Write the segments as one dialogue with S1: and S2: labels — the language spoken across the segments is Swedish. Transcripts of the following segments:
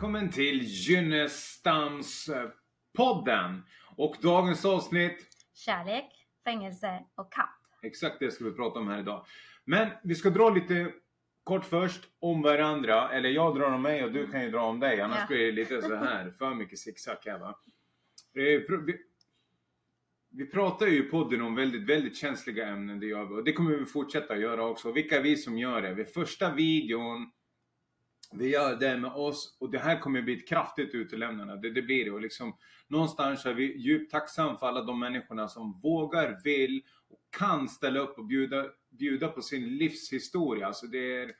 S1: välkommen till Gynnestams-podden. Och dagens avsnitt,
S2: Kärlek, fängelse och kamp.
S1: exakt det ska vi prata om här idag. Men vi ska dra lite kort först om varandra. Eller jag drar om mig och du kan ju dra om dig. Annars
S2: Ja.
S1: blir det lite så här för mycket zigzag här va. Eh, vi pratar ju i podden om väldigt, väldigt känsliga ämnen. Det gör vi. Och det kommer vi fortsätta göra också. Vilka är vi som gör det? Vid första videon vi gör det med oss och det här kommer bli ett kraftigt utelämnande. Det, det blir det. Och liksom, någonstans är vi djupt tacksamma för alla de människorna som vågar, vill och kan ställa upp och bjuda, bjuda på sin livshistoria. Alltså det är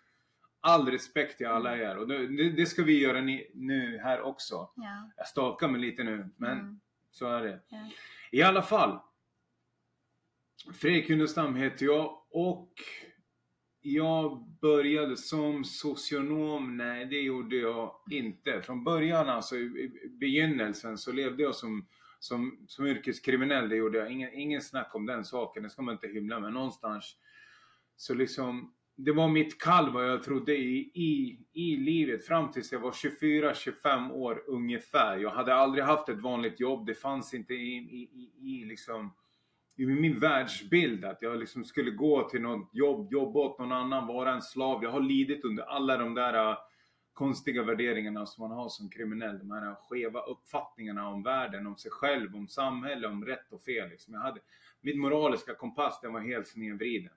S1: all respekt till alla er. Och det, det, ska vi göra ni, nu här också.
S2: Ja.
S1: Jag stakar mig lite nu, men
S2: Mm.
S1: så är det.
S2: Ja.
S1: I alla fall. Fredrik Hunnestam heter jag och jag började som socionom. Nej, det gjorde jag inte. Från början, alltså i begynnelsen, så levde jag som, som, som yrkeskriminell. Det gjorde jag. Ingen, ingen snack om den saken. Det ska man inte hymla med någonstans. Så liksom, det var mitt kall vad jag trodde i, i, i livet fram tills jag var 24-25 år ungefär. Jag hade aldrig haft ett vanligt jobb. Det fanns inte i, i, i, i liksom i min världsbild att jag liksom skulle gå till något jobb, jobba åt någon annan, vara en slav. Jag har lidit under alla de där äh, konstiga värderingarna som man har som kriminell. De här skeva uppfattningarna om världen, om sig själv, om samhälle, om rätt och fel. Liksom. Jag hade, min moraliska kompass den var helt snedvriden.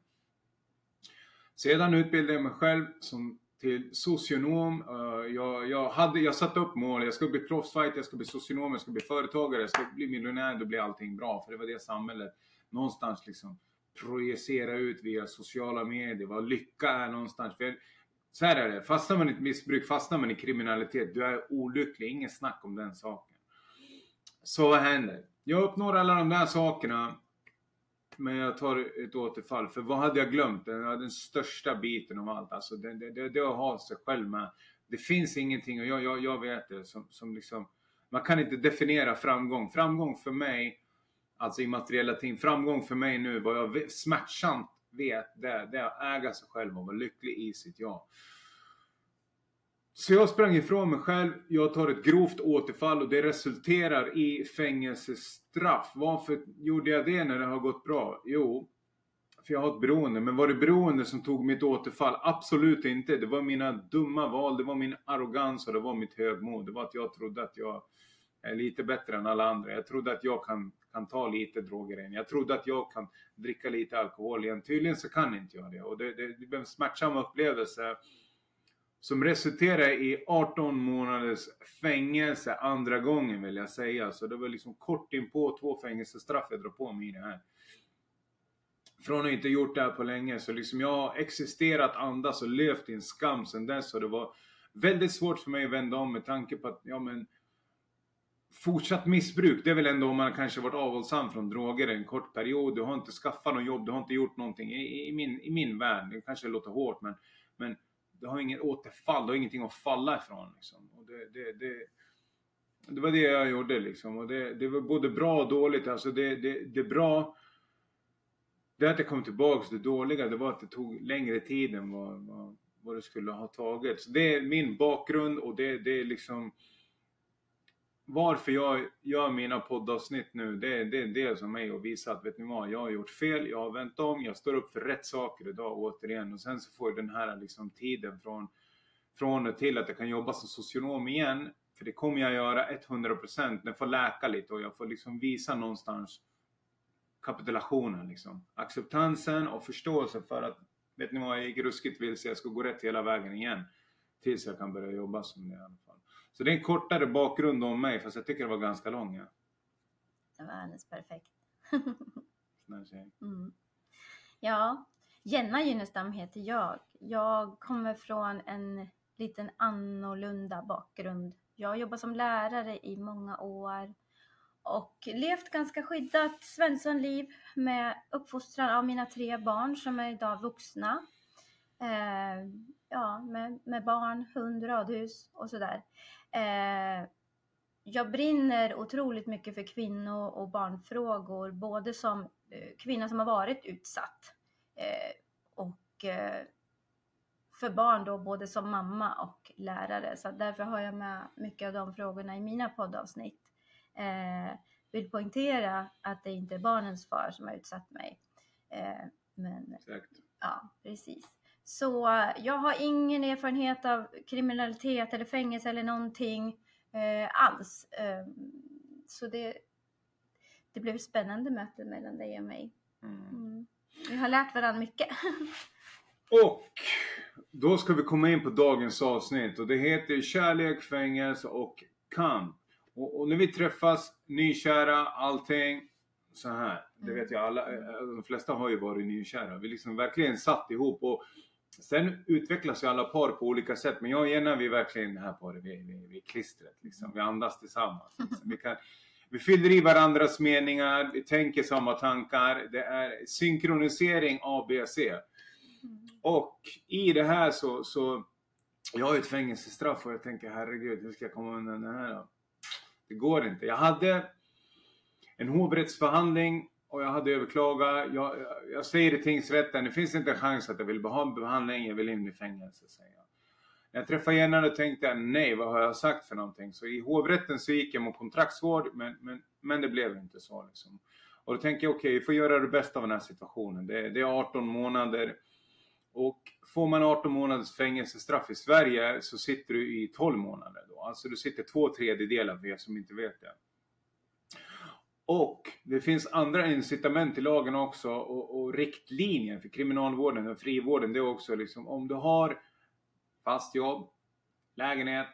S1: Sedan utbildade jag mig själv som till socionom. Eh, jag, jag, hade, jag satte upp mål. Jag ska bli proffsfighter, jag ska bli socionom, jag ska bli företagare, jag ska bli miljonär. Då blir allting bra. För det var det samhället någonstans liksom projicera ut via sociala medier. Vad lycka är någonstans. För så här är det. Fastnar man i ett missbruk, fastnar man i kriminalitet. Du är olycklig. Ingen snack om den saken. Så vad händer? Jag uppnår alla de där sakerna. Men jag tar ett återfall. För vad hade jag glömt? Den, den största biten av allt. Alltså det, det, det, det är att ha sig själv med. Det finns ingenting, och jag, jag, jag vet det, som, som liksom... Man kan inte definiera framgång. Framgång för mig, alltså i materiella ting. Framgång för mig nu, vad jag vet, smärtsamt vet, det, det är att äga sig själv och vara lycklig i sitt jag. Så jag sprang ifrån mig själv. Jag tar ett grovt återfall och det resulterar i fängelsestraff. Varför gjorde jag det när det har gått bra? Jo, för jag har ett beroende. Men var det beroende som tog mitt återfall? Absolut inte. Det var mina dumma val, det var min arrogans och det var mitt högmod. Det var att jag trodde att jag är lite bättre än alla andra. Jag trodde att jag kan, kan ta lite droger igen. Jag trodde att jag kan dricka lite alkohol igen. Tydligen så kan inte jag det. Och det, det, det blev en smärtsam upplevelse som resulterade i 18 månaders fängelse andra gången vill jag säga. Så det var liksom kort in på två fängelsestraff jag drar på mig i det här. Från att inte gjort det här på länge så liksom jag har existerat, andas och levt i en skam sedan dess. Och det var väldigt svårt för mig att vända om med tanke på att, ja men Fortsatt missbruk, det är väl ändå om man kanske varit avhållsam från droger en kort period. Du har inte skaffat något jobb, du har inte gjort någonting. I, i, min, i min värld, det kanske låter hårt men, men du har inget återfall, du har ingenting att falla ifrån. Liksom. Och det, det, det, det var det jag gjorde liksom. Och det, det var både bra och dåligt. Alltså det, det, det bra, det att jag kom tillbaks. Det dåliga, det var att det tog längre tid än vad, vad, vad det skulle ha tagit. Så det är min bakgrund och det, det är liksom varför jag gör mina poddavsnitt nu, det är, det är dels för mig att visa att vet ni vad, jag har gjort fel, jag har vänt om, jag står upp för rätt saker idag återigen. Och sen så får jag den här liksom tiden från, från och till att jag kan jobba som socionom igen. För det kommer jag göra 100% jag får läka lite och jag får liksom visa någonstans kapitulationen liksom. Acceptansen och förståelsen för att, vet ni vad, jag gick ruskigt vilse, jag ska gå rätt hela vägen igen. Tills jag kan börja jobba som det i alla fall. Så det är en kortare bakgrund om mig, fast jag tycker det var ganska lång. Ja.
S2: Det var alldeles perfekt.
S1: Snäll tjej.
S2: Mm. Ja, Jenna Gynnestam heter jag. Jag kommer från en liten annorlunda bakgrund. Jag har jobbat som lärare i många år och levt ganska skyddat svenssonliv med uppfostran av mina tre barn som är idag vuxna. Eh, ja, med, med barn, hund, radhus och sådär. Eh, jag brinner otroligt mycket för kvinno och barnfrågor, både som eh, kvinna som har varit utsatt eh, och eh, för barn då både som mamma och lärare. Så därför har jag med mycket av de frågorna i mina poddavsnitt. Eh, vill poängtera att det inte är barnens far som har utsatt mig. Eh, men
S1: Exakt.
S2: ja, precis. Så eh, jag har ingen erfarenhet av kriminalitet eller fängelse eller någonting eh, alls. Eh, så det, det blev ett spännande möte mellan dig och mig.
S1: Mm.
S2: Mm. Vi har lärt varandra mycket.
S1: Och då ska vi komma in på dagens avsnitt och det heter Kärlek, fängelse och kamp. Och, och när vi träffas, nykära, allting så här. Det
S2: Mm.
S1: vet jag alla, eh, de flesta har ju varit nykära. Vi liksom verkligen satt ihop och sen utvecklas ju alla par på olika sätt. Men jag och Jenna vi är verkligen det här paret, vi, vi, vi är klistret liksom. Vi andas tillsammans. Liksom. Vi, kan, vi fyller i varandras meningar, vi tänker samma tankar. Det är synkronisering A, B, C. Och i det här så, så jag har ju ett fängelsestraff och jag tänker herregud hur ska jag komma undan det här då? Det går inte. Jag hade en hovrättsförhandling och jag hade överklagat. Jag, jag, jag säger i tingsrätten, det finns inte en chans att jag vill ha en behandling, jag vill in i fängelse säger jag. När jag träffade Jenna och tänkte jag, nej vad har jag sagt för någonting? Så i hovrätten så gick jag mot kontraktsvård men, men, men det blev inte så liksom. Och då tänker jag okej, vi får göra det bästa av den här situationen. Det, det är 18 månader. Och får man 18 månaders fängelsestraff i Sverige så sitter du i 12 månader då. Alltså du sitter två tredjedelar för er som inte vet det. Och det finns andra incitament i lagen också och, och riktlinjer för kriminalvården och frivården. Det är också liksom om du har fast jobb, lägenhet,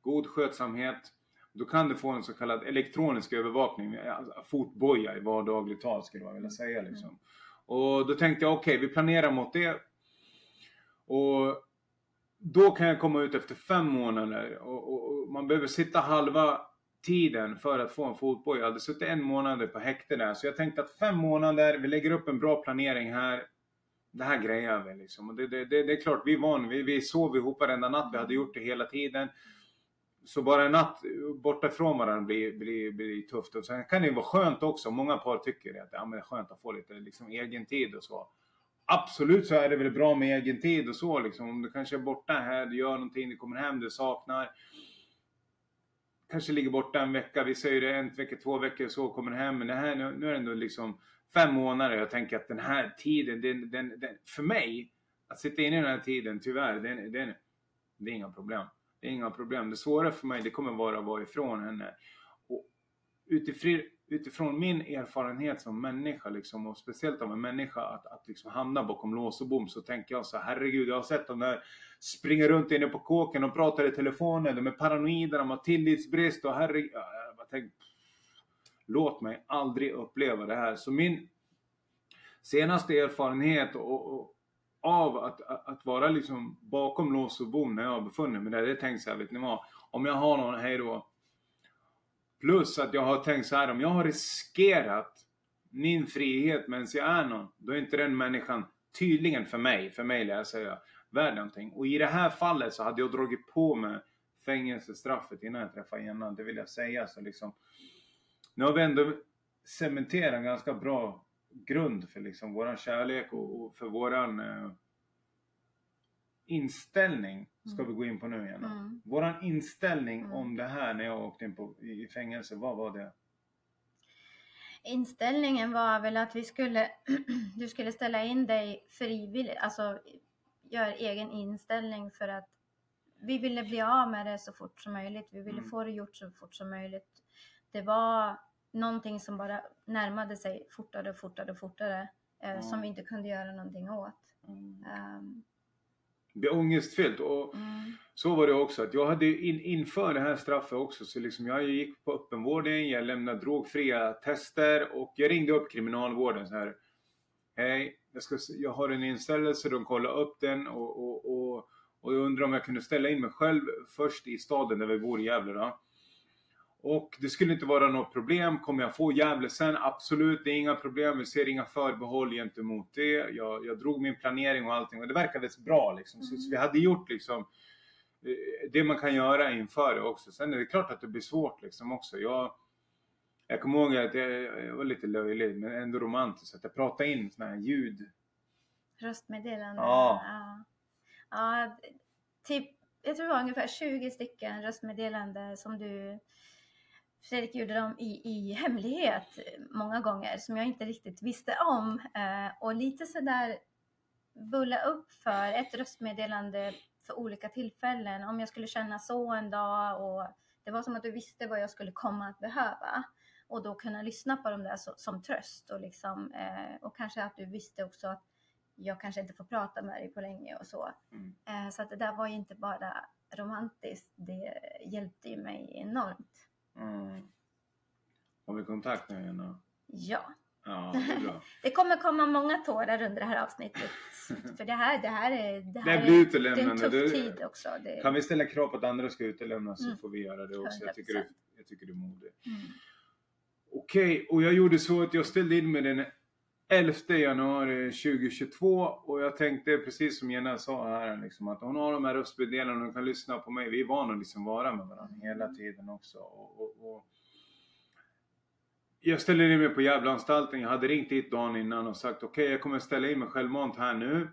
S1: god skötsamhet. Då kan du få en så kallad elektronisk övervakning, alltså fotboja i vardagligt tal skulle jag vilja säga. Liksom. Och då tänkte jag okej, vi planerar mot det. Och då kan jag komma ut efter fem månader och, och, och man behöver sitta halva tiden för att få en fotboja. Jag hade suttit en månad på häkte där så jag tänkte att fem månader, vi lägger upp en bra planering här. Det här grejar vi liksom. Och det, det, det, det är klart, vi vann. Vi, vi sov ihop varenda natt, vi hade gjort det hela tiden. Så bara en natt borta från varandra blir, blir, blir tufft. Och sen kan det ju vara skönt också. Många par tycker att ja, men det är skönt att få lite liksom, egen tid och så. Absolut så är det väl bra med egen tid och så liksom. Om du kanske är borta här, du gör någonting, du kommer hem, du saknar. Kanske ligger borta en vecka, vi säger det en vecka, två veckor så kommer hem. Men det här, nu, nu är det ändå liksom fem månader. Jag tänker att den här tiden, den, den, den, för mig, att sitta inne i den här tiden, tyvärr, den, den, det är inga problem. Det är inga problem. Det svåra för mig, det kommer vara att vara ifrån henne. Och utifrån, utifrån min erfarenhet som människa liksom, och speciellt av en människa att, att liksom hamna bakom lås och bom så tänker jag så här, herregud jag har sett de där springa runt inne på kåken och pratar i telefonen, de är paranoida, de har tillitsbrist och herregud, jag bara låt mig aldrig uppleva det här. Så min senaste erfarenhet och, och av att, att, att, vara liksom bakom lås och bom när jag har befunnit mig där, det tänkte jag, vet ni vad? Om jag har någon, hej då. Plus att jag har tänkt så här, om jag har riskerat min frihet medan jag är någon, då är inte den människan tydligen för mig, för mig lär jag säga, värd någonting. Och i det här fallet så hade jag dragit på mig fängelsestraffet innan jag träffade Jenna, det vill jag säga. Så liksom, nu har vi ändå cementerat en ganska bra grund för liksom våran kärlek och, och för våran eh, inställning ska vi gå in på nu igen.
S2: Mm.
S1: Våran inställning
S2: Mm.
S1: om det här när jag åkte in på, i fängelse, vad var det?
S2: Inställningen var väl att vi skulle, du skulle ställa in dig frivilligt, alltså gör egen inställning för att vi ville bli av med det så fort som möjligt. Vi ville
S1: Mm.
S2: få det gjort så fort som möjligt. Det var någonting som bara närmade sig fortare och fortare och fortare eh, som vi inte kunde göra någonting åt.
S1: Mm. Det blir ångestfyllt och
S2: mm,
S1: så var det också att jag hade in, inför det här straffet också så liksom jag gick på öppenvården, jag lämnade drogfria tester och jag ringde upp kriminalvården så här. Hej, jag, ska, jag har en inställelse, de kollade upp den och, och, och, och jag undrar om jag kunde ställa in mig själv först i staden där vi bor i Gävle då. Och det skulle inte vara något problem. Kommer jag få Gävle sen? Absolut, det är inga problem. Vi ser inga förbehåll gentemot det. Jag, jag drog min planering och allting och det verkade bra liksom. Så, så vi hade gjort liksom eh, det man kan göra inför det också. Sen är det klart att det blir svårt liksom också. Jag, jag kommer ihåg att jag, jag var lite löjlig men ändå romantisk. Att jag pratade in sådana här ljud.
S2: röstmeddelande.
S1: Ja.
S2: Ja. Ja, typ, jag tror det var ungefär 20 stycken röstmeddelande som du Fredrik gjorde dem i, i hemlighet många gånger som jag inte riktigt visste om. Eh, och lite sådär bulla upp för ett röstmeddelande för olika tillfällen. Om jag skulle känna så en dag och det var som att du visste vad jag skulle komma att behöva. Och då kunna lyssna på dem där så, som tröst och liksom eh, och kanske att du visste också att jag kanske inte får prata med dig på länge och så.
S1: Mm.
S2: Eh, så att det där var ju inte bara romantiskt, det hjälpte ju mig enormt.
S1: Mm. Har vi kontakt nu igen?
S2: Ja.
S1: Ja, det är bra.
S2: Det kommer komma många tårar under det här avsnittet. För det här, det här är, det här
S1: Det blir
S2: är, det är en tuff
S1: Du-
S2: tid också. Det,
S1: Kan vi ställa krav på att andra ska utelämnas så
S2: Mm.
S1: får vi göra det också. Jag tycker,
S2: 100%.
S1: du, jag tycker du är modig.
S2: mm.
S1: Okej, och jag gjorde så att jag ställde in mig den 11 januari 2022 och jag tänkte precis som Jenna sa här liksom att hon har de här röstmeddelandena och kan lyssna på mig. Vi är vana att liksom vara med varandra hela tiden också. Och, och, och jag ställde in mig på Gävleanstalten. Jag hade ringt dit dagen innan och sagt okej jag kommer ställa in mig självmant här nu.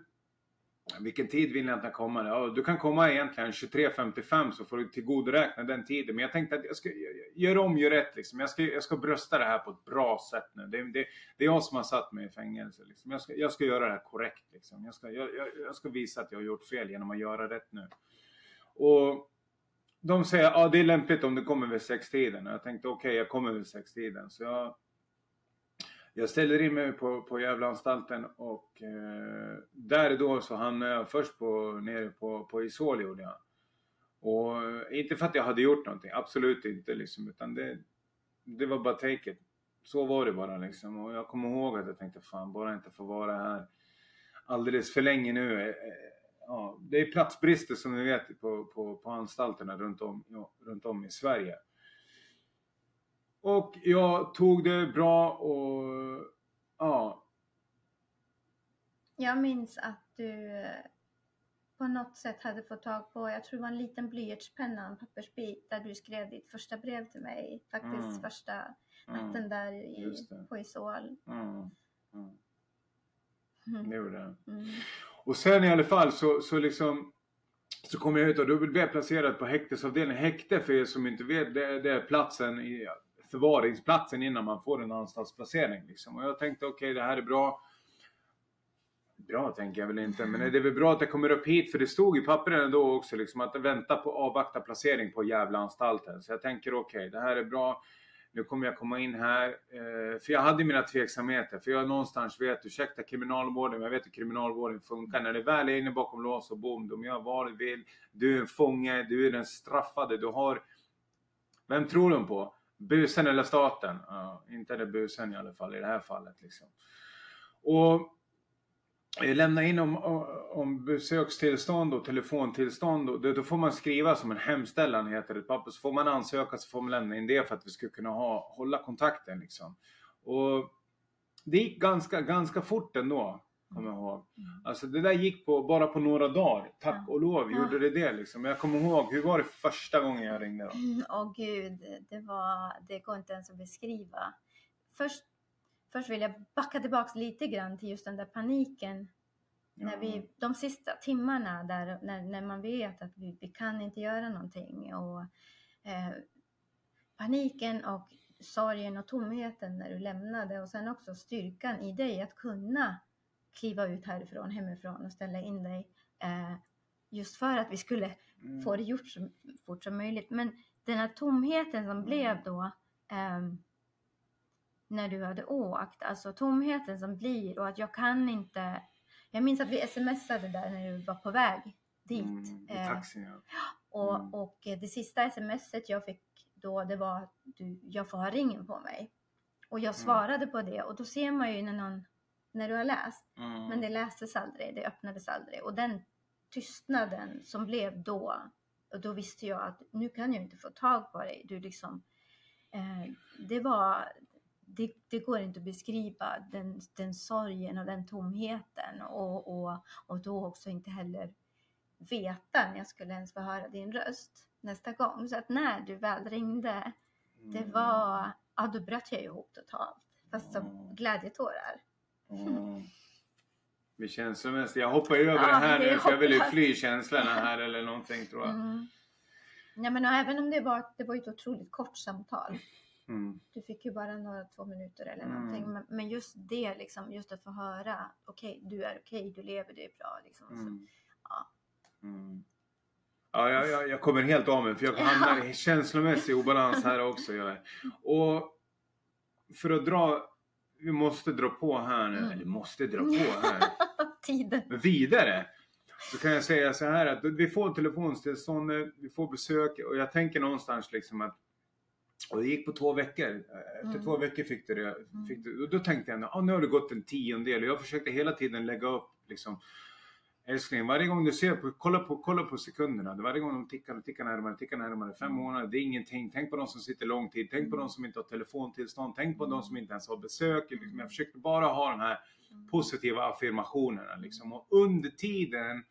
S1: Vilken tid vill ni att jag kommer? Ja, du kan komma egentligen 23.55 så får du tillgodoräkna den tiden. Men jag tänkte att jag ska göra om, gör rätt liksom. Jag ska, jag ska brösta det här på ett bra sätt nu. Det, det, det är jag som har satt mig i fängelse. Liksom. Jag, ska, jag ska göra det här korrekt. Liksom. Jag, ska, jag, jag, jag ska visa att jag har gjort fel genom att göra rätt nu. Och de säger ja det är lämpligt om du kommer vid sextiden. Och jag tänkte okej jag kommer vid sextiden. Så jag, jag ställer in mig på, på Gävleanstalten och eh, där då så hamnade jag först på, nere på, på Isol gjorde jag. Och eh, inte för att jag hade gjort någonting, absolut inte liksom, utan det, det var bara take it. Så var det bara liksom. Och jag kommer ihåg att jag tänkte fan bara inte få vara här alldeles för länge nu. Eh, eh, ja, det är platsbrister som ni vet på, på, på anstalterna runt om, ja, runt om i Sverige. Och jag tog det bra och ja,
S2: Jag minns att du eh, på något sätt hade fått tag på, jag tror det var en liten blyertspenna, en pappersbit där du skrev ditt första brev till mig. Faktiskt
S1: Mm.
S2: första
S1: mm,
S2: natten där i, på Isol.
S1: mm, mm,
S2: Mm.
S1: det gjorde jag.
S2: Mm.
S1: Och sen i alla fall så, så liksom så kom jag ut och då blev jag placerad på häktesavdelningen. Häkte för er som inte vet, det, det är platsen i förvaringsplatsen innan man får en anstaltsplacering. Liksom. Och jag tänkte okej det här är bra. Bra tänker jag väl inte, men det är väl bra att det kommer upp hit för det stod i pappren då också liksom att vänta på avvakta placering på Gävleanstalten. Så jag tänker okej det här är bra. Nu kommer jag komma in här. Eh, för jag hade mina tveksamheter. För jag någonstans vet, ursäkta kriminalvården, men jag vet hur kriminalvården funkar. När det väl är inne bakom lås och bom, de gör vad de vill. Du är en fånge, du är den straffade. Du har... Vem tror de på? Busen eller staten? Ja, inte det busen i alla fall i det här fallet. Liksom. Och eh, lämna lämnar in om, om besökstillstånd och telefontillstånd. Och då, då får man skriva som en hemställan heter det. Papper. Så får man ansöka så får man lämna in det för att vi ska kunna ha, hålla kontakten. Liksom. Och det gick ganska, ganska fort ändå. Kommer jag ihåg.
S2: Mm.
S1: Alltså det där gick på, bara på några dagar. Tack och lov gjorde det det liksom. Jag kommer ihåg, hur var det första gången jag ringde då?
S2: Mm, Åh gud, det var, det går inte ens att beskriva. Först, först vill jag backa tillbaks lite grann till just den där paniken. När vi, de sista timmarna där, när, när man vet att vi, vi kan inte göra någonting och eh, paniken och sorgen och tomheten när du lämnade och sen också styrkan i dig att kunna kliva ut härifrån, hemifrån och ställa in dig. Eh, just för att vi skulle
S1: Mm.
S2: få det gjort så fort som möjligt. Men den här tomheten som blev då ehm, när du hade åkt, alltså tomheten som blir och att jag kan inte. Jag minns att vi smsade där när du var på väg dit.
S1: Mm, I
S2: Eh,
S1: taxin ja.
S2: och,
S1: Mm.
S2: och eh, det sista smset jag fick då det var att du, jag får ha ringen på mig. Och
S1: Mm.
S2: jag svarade på det och då ser man ju när någon, när du har läst,
S1: Mm.
S2: men det lästes aldrig, det öppnades aldrig. Och den tystnaden som blev då, och då visste jag att nu kan jag inte få tag på dig. Du liksom, eh, det var, det, det går inte att beskriva den, den sorgen och den tomheten och, och, och då också inte heller veta när jag skulle ens få höra din röst nästa gång. Så att när du väl ringde, det
S1: Mm.
S2: var, ja då bröt jag ihop totalt. Fast som
S1: Mm.
S2: glädjetårar.
S1: Mm. Med känslomässigt. Jag hoppar ju över
S2: Ja,
S1: det här nu för jag vill ju fly känslorna här eller någonting tror jag.
S2: Mm. Ja, men även om det var, det var ett otroligt kort samtal.
S1: Mm.
S2: Du fick ju bara några två minuter eller
S1: Mm.
S2: någonting. Men, men just det, liksom, just att få höra, okej, du är okej, du lever, det är bra. Liksom. Så,
S1: Mm.
S2: ja.
S1: Mm. Ja, jag, jag, jag kommer helt av mig för jag hamnar i känslomässig obalans här också. Jag är. Och för att dra, vi måste dra på här nu,
S2: Mm.
S1: eller måste dra på här.
S2: Tiden.
S1: Vidare så kan jag säga så här att vi får telefonstillstånd, vi får besök och jag tänker någonstans liksom att och det gick på två veckor. Efter
S2: Mm.
S1: två veckor fick du det. Fick du, och då tänkte jag, ah, nu har det gått en tiondel. Och jag försökte hela tiden lägga upp liksom Älskling, varje gång du ser på, kolla på, kolla på sekunderna. Varje gång de tickar och tickar närmare, tickar närmare. Fem
S2: Mm.
S1: månader, det är ingenting. Tänk på de som sitter lång tid. Tänk på de som inte har telefontillstånd. Tänk på de som inte ens har besök. Liksom, jag försökte bara ha de här positiva affirmationerna. Liksom. Och under tiden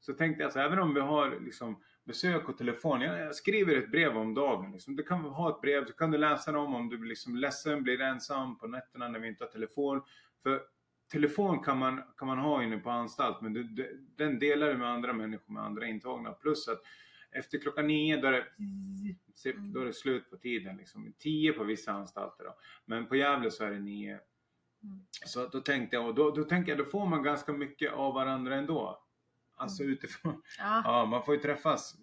S1: så tänkte jag så även om vi har liksom, besök och telefon. Jag, jag skriver ett brev om dagen. Liksom. Du kan ha ett brev, så kan du läsa dem om du blir liksom ledsen, blir ensam på nätterna när vi inte har telefon. För telefon kan man, kan man ha inne på anstalt men du, du, den delar du med andra människor, med andra intagna. Plus att efter klockan nio då är det, då är det slut på tiden. Liksom. Tio på vissa anstalter då. Men på Gävle så är det nio.
S2: Mm.
S1: Så då tänkte jag, och då, då tänker jag, då får man ganska mycket av varandra ändå. Alltså utifrån.
S2: Ja.
S1: Ja, man får ju träffas.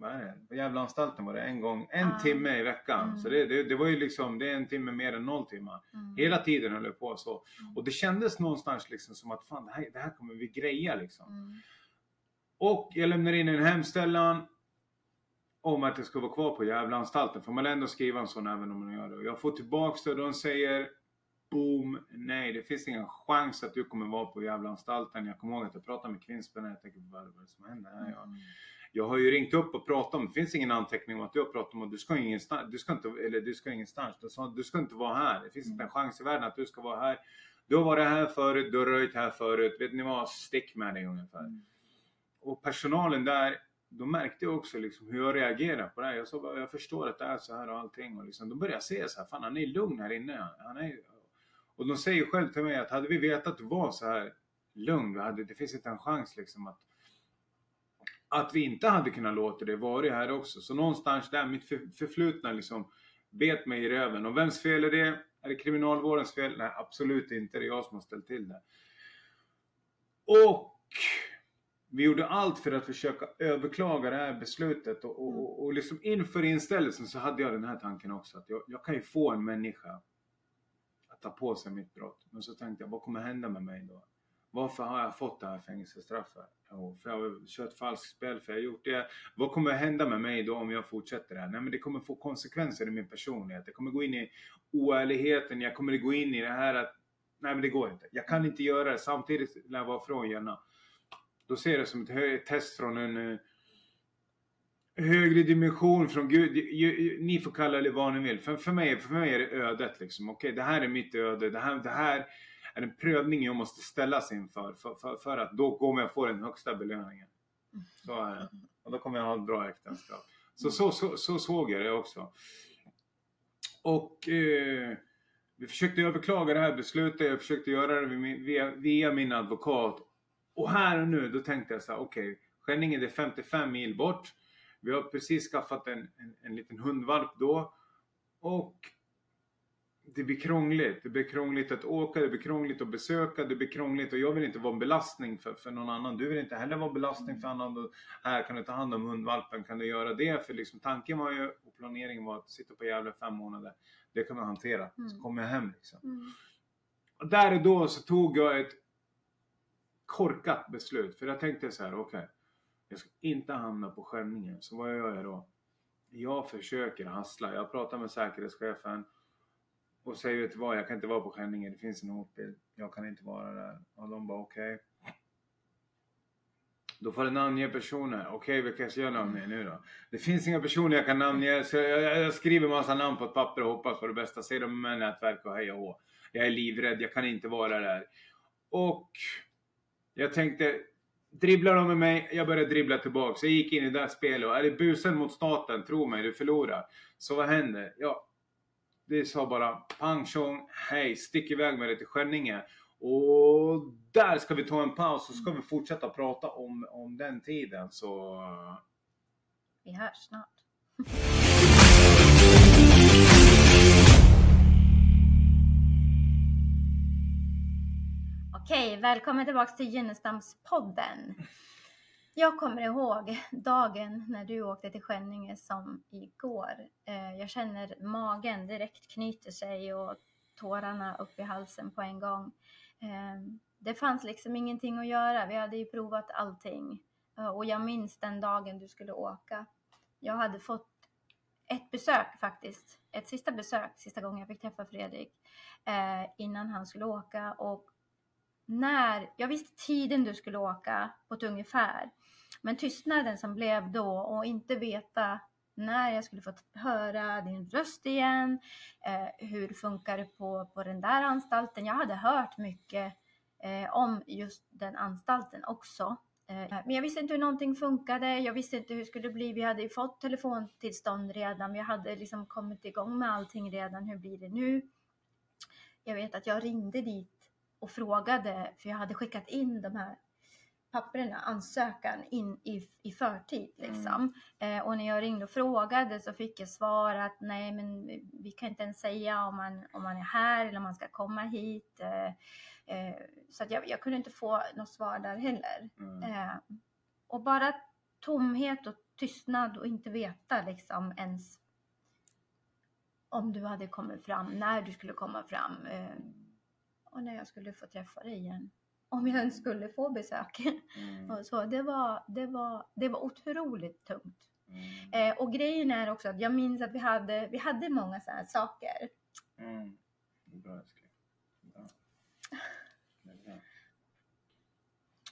S1: Vad är det? På Gävleanstalten var det en gång, en
S2: Ja.
S1: timme i veckan.
S2: Mm.
S1: Så det, det, det var ju liksom, det är en timme mer än noll timmar.
S2: Mm.
S1: Hela tiden höll det på så.
S2: Mm.
S1: Och det kändes någonstans liksom som att fan det här, det här kommer vi greja liksom.
S2: Mm.
S1: Och jag lämnar in en hemställan om att jag ska vara kvar på Gävleanstalten. Får man ändå skriva en sån även om man gör det. Jag får tillbaks det och de säger Boom, nej det finns ingen chans att du kommer vara på Gävleanstalten. Jag kommer ihåg att jag pratade med Kvinnspen och jag tänkte vad är det som händer? Jag,
S2: Mm.
S1: Jag har ju ringt upp och pratat om, det finns ingen anteckning om att du har pratat om att du ska ingenstans, du ska inte, eller du ska ingenstans. Du, sa, du ska inte vara här. Det finns inte en chans i världen att du ska vara här. Du har varit här förut, du har röjt här förut. Vet ni vad? Stick med dig ungefär.
S2: Mm.
S1: Och personalen där, de märkte också liksom hur jag reagerade på det här. Jag sa bara, jag förstår att det är så här och allting. Och liksom, de började säga så här, fan han är lugn här inne. Han är... Och de säger själv till mig att hade vi vetat att du var så här lugn, hade, det finns inte en chans liksom att att vi inte hade kunnat låta det vara här också. Så någonstans där, mitt för, förflutna liksom bet mig i röven. Och vems fel är det? Är det kriminalvårdens fel? Nej, absolut inte. Det är jag som har ställt till det. Och vi gjorde allt för att försöka överklaga det här beslutet och, och, och, och liksom inför inställelsen så hade jag den här tanken också att jag, jag kan ju få en människa att ta på sig mitt brott. Men så tänkte jag, vad kommer hända med mig då? Varför har jag fått det här fängelsestraffet? Jo, för jag har kört falskt spel, för jag har gjort det. Vad kommer hända med mig då om jag fortsätter det här? Nej men det kommer få konsekvenser i min personlighet. Jag kommer gå in i oärligheten, jag kommer gå in i det här att Nej men det går inte. Jag kan inte göra det samtidigt när jag var från Jenna. Då ser jag det som ett test från en eh, högre dimension från Gud. Ni får kalla det vad ni vill. För, för, mig, för mig är det ödet liksom. Okej, det här är mitt öde. Det här, det här är en prövning jag måste ställas inför. För, för, för att då kommer jag få den högsta belöningen. Så är det. Och då kommer jag ha ett bra äktenskap. Så, så, så, så såg jag det också. Och eh, vi försökte överklaga det här beslutet. Jag försökte göra det via, via, min advokat. Och här och nu, då tänkte jag så här, okej, Skänninge det är 55 mil bort. Vi har precis skaffat en, en, en liten hundvalp då. Och det blir krångligt. Det blir krångligt att åka, det blir krångligt att besöka, det blir krångligt och jag vill inte vara en belastning för, för någon annan. Du vill inte heller vara en belastning för annan. Här kan du ta hand om hundvalpen, kan du göra det? För liksom, tanken var ju, och planeringen var att sitta på Gävle fem månader. Det kan man hantera. Så
S2: Mm.
S1: kommer jag hem liksom.
S2: Mm.
S1: Och där och då så tog jag ett korkat beslut. För jag tänkte så här, okej. jag ska inte hamna på Skänninge. Så vad gör jag då? Jag försöker hassla. Jag pratar med säkerhetschefen. Och säger vet du vad, jag kan inte vara på Skänninge. Det finns en hotbild. Jag kan inte vara där. Och de bara okej. Då får du namnge personer. Okej, vilka ska jag namnge nu då? Det finns inga personer jag kan namnge. Så jag, jag, jag skriver massa namn på ett papper och hoppas på det bästa. Säger de med nätverk och hej och hå. Jag är livrädd, jag kan inte vara där. Och jag tänkte, dribblar de med mig? Jag började dribbla tillbaks. Jag gick in i det där spelet och är det busen mot staten, tro mig, du förlorar. Så vad händer? Ja, det sa bara pang tjong, hej, stick iväg med det till Skänninge. Och där ska vi ta en paus och så ska vi fortsätta prata om, om den tiden. Så
S2: Vi hörs snart. Okej, välkommen tillbaks till Gynnestamspodden. Jag kommer ihåg dagen när du åkte till Skänninge som igår. Eh, jag känner magen direkt knyter sig och tårarna upp i halsen på en gång. Ehm, det fanns liksom ingenting att göra. Vi hade ju provat allting. Eh, och jag minns den dagen du skulle åka. Jag hade fått ett besök faktiskt. Ett sista besök, sista gången jag fick träffa Fredrik. Eh, innan han skulle åka. Och när, jag visste tiden du skulle åka på ett ungefär. Men tystnaden som blev då och inte veta när jag skulle få höra din röst igen. Eh, hur funkar det på, på den där anstalten? Jag hade hört mycket eh, om just den anstalten också. Eh, Men jag visste inte hur någonting funkade. Jag visste inte hur det skulle bli. Vi hade ju fått telefontillstånd redan. Vi hade liksom kommit igång med allting redan. Hur blir det nu? Jag vet att jag ringde dit och frågade, för jag hade skickat in de här papperna, ansökan in i, i förtid liksom. Eh, och när jag ringde och frågade så fick jag svar att nej men vi- kan inte ens säga om man, om man är här eller om man ska komma hit. Eh, eh, så att jag, jag kunde inte få något svar där heller.
S1: mm.
S2: Eh, och bara tomhet och tystnad och inte veta liksom ens om du hade kommit fram, när du skulle komma fram eh, och när jag skulle få träffa dig igen. Om jag ens skulle få besök.
S1: Mm.
S2: så, det, var, det, var, det var otroligt tungt.
S1: Mm.
S2: Eh, och grejen är också att jag minns att vi hade, vi hade många sådana här saker.
S1: Mm. Bra älskling. Bra. Bra.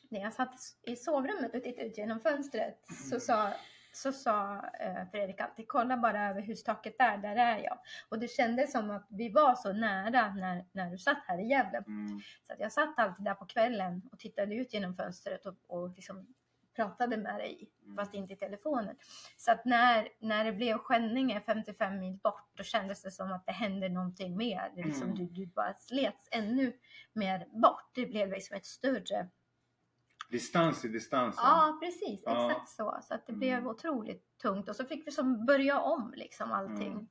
S2: när jag satt i sovrummet och tittade ut genom fönstret så sa, så sa eh, Fredrik alltid kolla bara över hustaket där, där är jag. Och det kändes som att vi var så nära när, när du satt här i Gävle.
S1: Mm.
S2: Så att jag satt alltid där på kvällen och tittade ut genom fönstret och, och liksom pratade med dig, fast inte i telefonen. Så att när, när det blev Skänninge 55 mil bort, då kändes det som att det hände någonting mer. Det liksom,
S1: Mm.
S2: du, du bara slets ännu mer bort. Det blev liksom ett större
S1: Distans i distansen.
S2: Ja, precis.
S1: Ja.
S2: Exakt så. Så att det
S1: Mm.
S2: blev otroligt tungt. Och så fick vi som börja om liksom allting.
S1: Mm.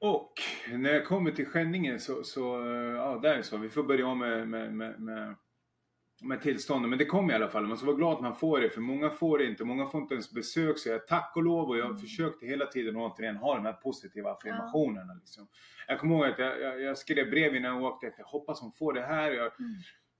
S1: Och när jag kommer till Skänninge så, så ja där är så. Vi får börja om med, med, med, med, med tillstånden. Men det kommer i alla fall. Man ska vara glad att man får det. För många får det inte. Många får inte ens besök. Så jag tack och lov och jag
S2: Mm.
S1: försökte hela tiden återigen ha de här positiva affirmationerna. Liksom. Jag kommer ihåg att jag, jag, jag skrev brev innan jag åkte. Att jag hoppas hon får det här. Jag,
S2: Mm.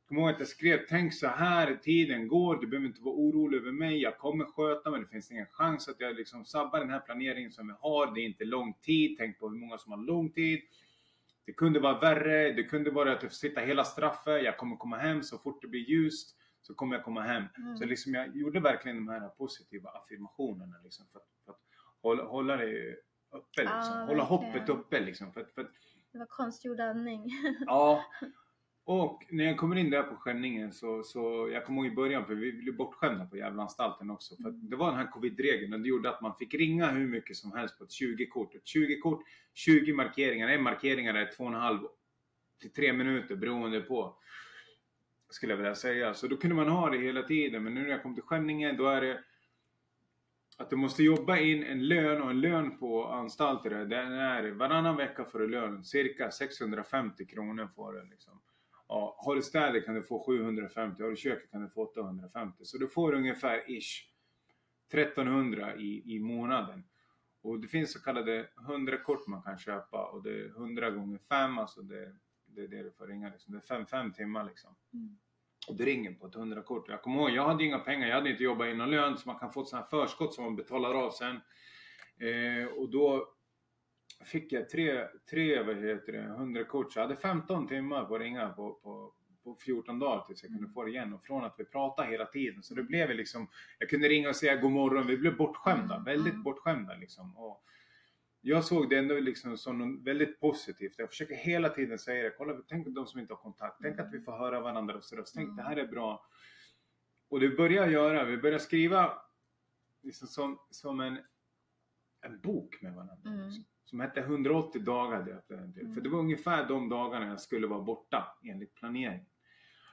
S1: Kommer ihåg att jag skrev, tänk så här, tiden går, du behöver inte vara orolig över mig, jag kommer sköta mig, det finns ingen chans att jag liksom sabbar den här planeringen som vi har, det är inte lång tid, tänk på hur många som har lång tid. Det kunde vara värre, det kunde vara att jag får sitta hela straffet, jag kommer komma hem så fort det blir ljust, så kommer jag komma hem.
S2: Mm.
S1: Så liksom jag gjorde verkligen de här positiva affirmationerna liksom, för, att, för att hålla, hålla det uppe, liksom.
S2: Ja,
S1: hålla
S2: verkligen.
S1: hoppet uppe. Liksom, för, för
S2: Det var konstgjord andning.
S1: Ja. Och när jag kommer in där på Skänningen så, så jag kommer ihåg i början för vi blev bortskämda på Gävleanstalten också. För det var den här covid-regeln och det gjorde att man fick ringa hur mycket som helst på ett 20-kort. Ett 20-kort, 20 markeringar. En markering är 2,5 till 3 minuter beroende på. Skulle jag vilja säga. Så då kunde man ha det hela tiden. Men nu när jag kom till Skänningen då är det att du måste jobba in en lön och en lön på anstalter. Den är varannan vecka får du lön. Cirka 650 kronor får du. Liksom. Ja, har du städer kan du få 750. Har du köket kan du få 850. Så du får ungefär ish 1300 i, i månaden. Och det finns så kallade 100 kort man kan köpa och det är 100 gånger 5 alltså det, det är det du får ringa liksom. Det är 5, 5 timmar liksom.
S2: Mm.
S1: Och det ringer på ett 100 kort. Jag kommer ihåg, jag hade inga pengar, jag hade inte jobbat in någon lön så man kan få ett sånt här förskott som man betalar av sen. Eh, och då fick jag tre, tre vad heter det, 100 kort. Så jag hade 15 timmar på att ringa på, på, på 14 dagar tills jag kunde få det igen. Och från att vi pratade hela tiden så det blev liksom, jag kunde ringa och säga god morgon. Vi blev bortskämda,
S2: Mm,
S1: väldigt
S2: mm.
S1: bortskämda liksom. Och jag såg det ändå liksom som något väldigt positivt. Jag försöker hela tiden säga det. Kolla, tänk på de som inte har kontakt. Tänk att vi får höra varandras röst. Tänk det här är bra. Och det börjar jag göra. Vi börjar skriva liksom som, som en, en bok med varandra.
S2: Mm.
S1: Liksom. Som hette 180 dagar döpte jag den till.
S2: Mm.
S1: För det var ungefär de dagarna jag skulle vara borta enligt planering.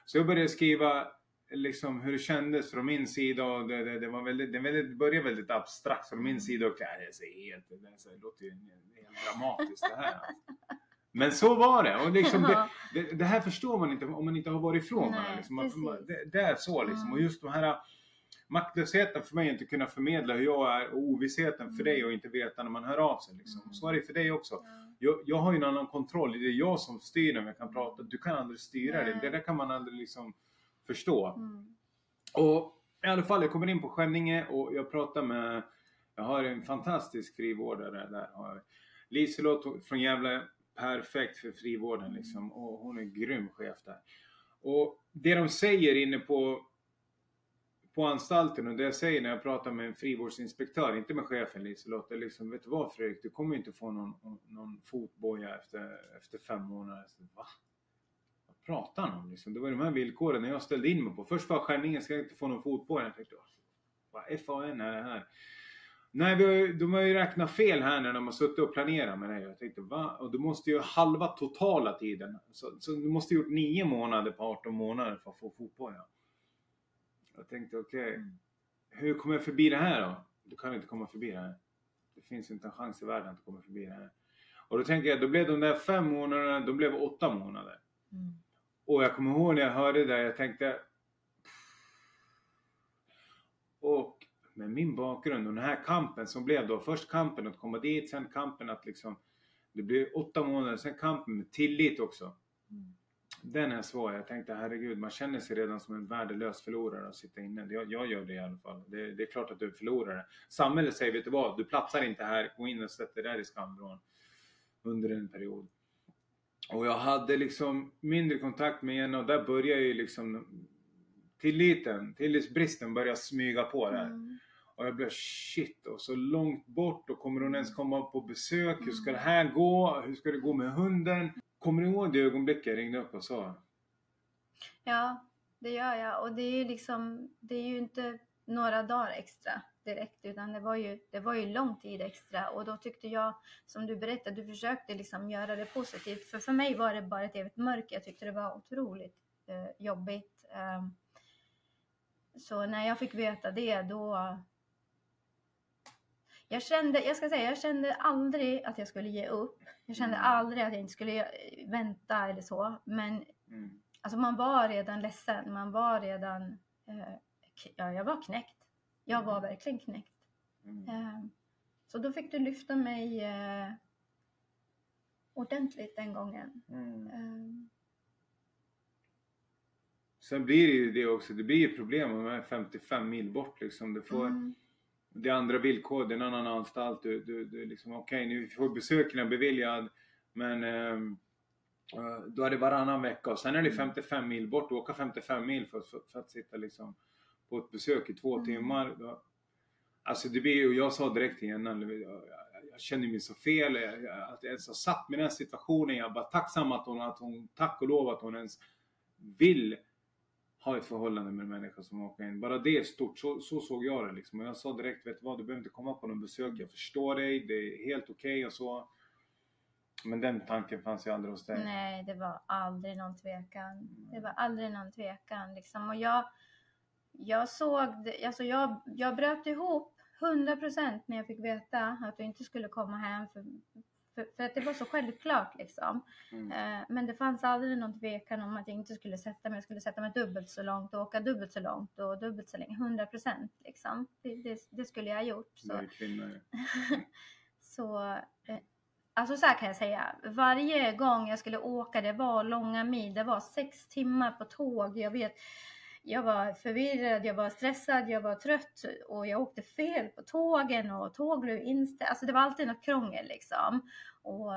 S1: Så jag började skriva liksom hur det kändes från min sida och det, det, det var väldigt, det väldigt, började väldigt abstrakt från min sida och det, är helt, det, är så, det låter ju helt dramatiskt det här. Men så var det och liksom det, det, det här förstår man inte om man inte har varit ifrån varandra. Liksom. Det, det är så liksom.
S2: Mm.
S1: Och just de här maktlösheten för mig att inte kunna förmedla hur jag är och ovissheten för
S2: Mm.
S1: dig och inte veta när man hör av sig. Liksom.
S2: Mm.
S1: Så är det för dig också.
S2: Ja.
S1: Jag, jag har ju en annan kontroll. Det är jag som styr när jag kan prata. Du kan aldrig styra det.
S2: Nej.
S1: Det där kan man aldrig liksom förstå.
S2: Mm.
S1: Och i alla fall, jag kommer in på Skänninge och jag pratar med, jag har en fantastisk frivårdare där. Liselott från Gävle, perfekt för frivården liksom. Och hon är grym chef där. Och det de säger inne på, på anstalten och det jag säger när jag pratar med en frivårdsinspektör, inte med chefen Liselott, är liksom, vet du vad Fredrik, du kommer inte få någon, någon fotboja efter, efter fem månader. Så, Va? Vad pratar han om liksom? Det var de här villkoren när jag ställde in mig på. Först var skärningen, ska jag inte få någon fotboja? Jag tänkte, vad FAN är det här? Nej, vi har, ju- de har ju räknat fel här när de har suttit och planerat med det. Jag tänkte, va? Och du måste ju halva totala tiden. Så, så du måste ha gjort nio månader på 18 månader för att få fotboja. Jag tänkte, okej.
S2: Mm.
S1: Hur kommer jag förbi det här då? Du kan inte komma förbi det här. Det finns inte en chans i världen att du kommer förbi det här. Och då tänker jag, då blev de där fem månaderna, de blev åtta månader.
S2: Mm.
S1: Och jag kommer ihåg när jag hörde det där, jag tänkte... Och med min bakgrund och den här kampen som blev då, först kampen att komma dit, sen kampen att liksom... Det blev åtta månader, sen kampen med tillit också.
S2: Mm.
S1: Den är svår. Jag tänkte herregud, man känner sig redan som en värdelös förlorare att sitta inne. Jag, jag gör det i alla fall. Det, det är klart att du är förlorare. Samhället säger, vet du vad? Du platsar inte här. Gå in och sätt dig där i skamvrån. Under en period. Och jag hade liksom mindre kontakt med henne och där började ju liksom tilliten, tillitsbristen började smyga på där.
S2: Mm.
S1: Och jag blev shit och så långt bort och kommer hon ens komma på besök? Hur ska det här gå? Hur ska det gå med hunden? Kommer du ihåg det ögonblicket jag ringde upp och sa?
S2: Ja, det gör jag. Och det är ju liksom, det är ju inte några dagar extra direkt utan det var ju, det var ju lång tid extra och då tyckte jag, som du berättade, du försökte liksom göra det positivt. För för mig var det bara ett evigt mörker. Jag tyckte det var otroligt eh, jobbigt. Ehm, så när jag fick veta det då jag kände, jag ska säga, jag kände aldrig att jag skulle ge upp. Jag kände
S1: Mm.
S2: aldrig att jag inte skulle eh, vänta eller så. Men
S1: Mm.
S2: Alltså man var redan ledsen, man var redan, eh, ja jag var knäckt. Jag var verkligen knäckt.
S1: Mm.
S2: Eh, så då fick du lyfta mig eh, ordentligt den gången.
S1: Mm.
S2: Eh,
S1: Sen blir det ju det också, det blir ju problem om man är 55 mil bort liksom. Du får,
S2: mm,
S1: Det är andra villkor, det är en annan anstalt. Du, du, du liksom, okej nu får besöken beviljad men ehm, eh, då är det varannan vecka och sen är det
S2: Mm.
S1: 55 mil bort. Du åker 55 mil för, för, för att sitta liksom på ett besök i två
S2: Mm.
S1: timmar. Då, alltså det blir ju, jag sa direkt henne, jag, jag, jag känner mig så fel. Jag, att jag ens har satt mig i den situationen. Jag är bara tacksam att hon, att hon, tack och lov att hon ens vill ha ett förhållande med en människa som åker in. Bara det är stort. Så, så såg jag det liksom. Och jag sa direkt, vet du vad? Du behöver inte komma på någon besök. Jag förstår dig. Det är helt okej och så. Men den tanken fanns ju aldrig hos dig.
S2: nej, det var aldrig någon tvekan. Det var aldrig någon tvekan liksom. Och jag, jag såg, det, alltså jag, jag bröt ihop 100% när jag fick veta att du inte skulle komma hem. För, för, för att det var så självklart liksom.
S1: Mm.
S2: Eh, Men det fanns aldrig någon tvekan om att jag inte skulle sätta mig. Jag skulle sätta mig dubbelt så långt och åka dubbelt så långt och dubbelt så länge. 100 procent liksom. Det, det, det skulle jag ha gjort. Så, så, eh, alltså så här kan jag säga. Varje gång jag skulle åka, det var långa mil. Det var sex timmar på tåg. Jag vet, jag var förvirrad, jag var stressad, jag var trött och jag åkte fel på tågen och tåg blev inställt. Alltså det var alltid något krångel liksom. Och